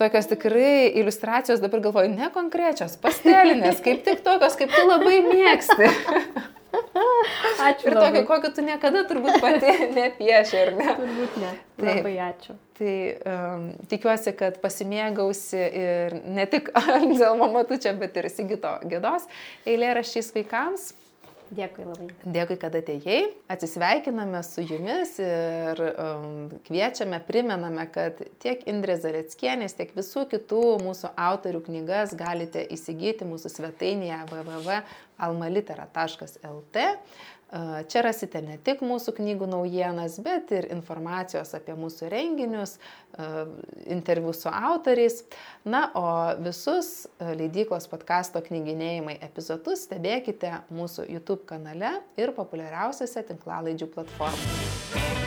Tokios tikrai iliustracijos dabar galvoju, ne konkrečios, pastelinės, kaip tik tokios, kaip tu labai mėgsti. (laughs) Ačiū. Ir tokio, kokio tu niekada turbūt pati (laughs) nepieši, ar ne? Turbūt ne. Tai, labai ačiū. Tai um, tikiuosi, kad pasimėgausi ir ne tik (laughs) Anzelmo Matučia, bet ir Sigito Gėdos eilėraščiais vaikams. Dėkui labai. Dėkui, kad atėjai. Atsisveikiname su jumis ir um, kviečiame, primename, kad tiek Indrė Zaleckienės, tiek visų kitų mūsų autorių knygas galite įsigyti mūsų svetainėje www.almalitera.lt. Čia rasite ne tik mūsų knygų naujienas, bet ir informacijos apie mūsų renginius, interviu su autoriais. Na, o visus leidyklos podkasto knyginėjimai epizodus stebėkite mūsų YouTube kanale ir populiariausiose tinklalaidžių platformose.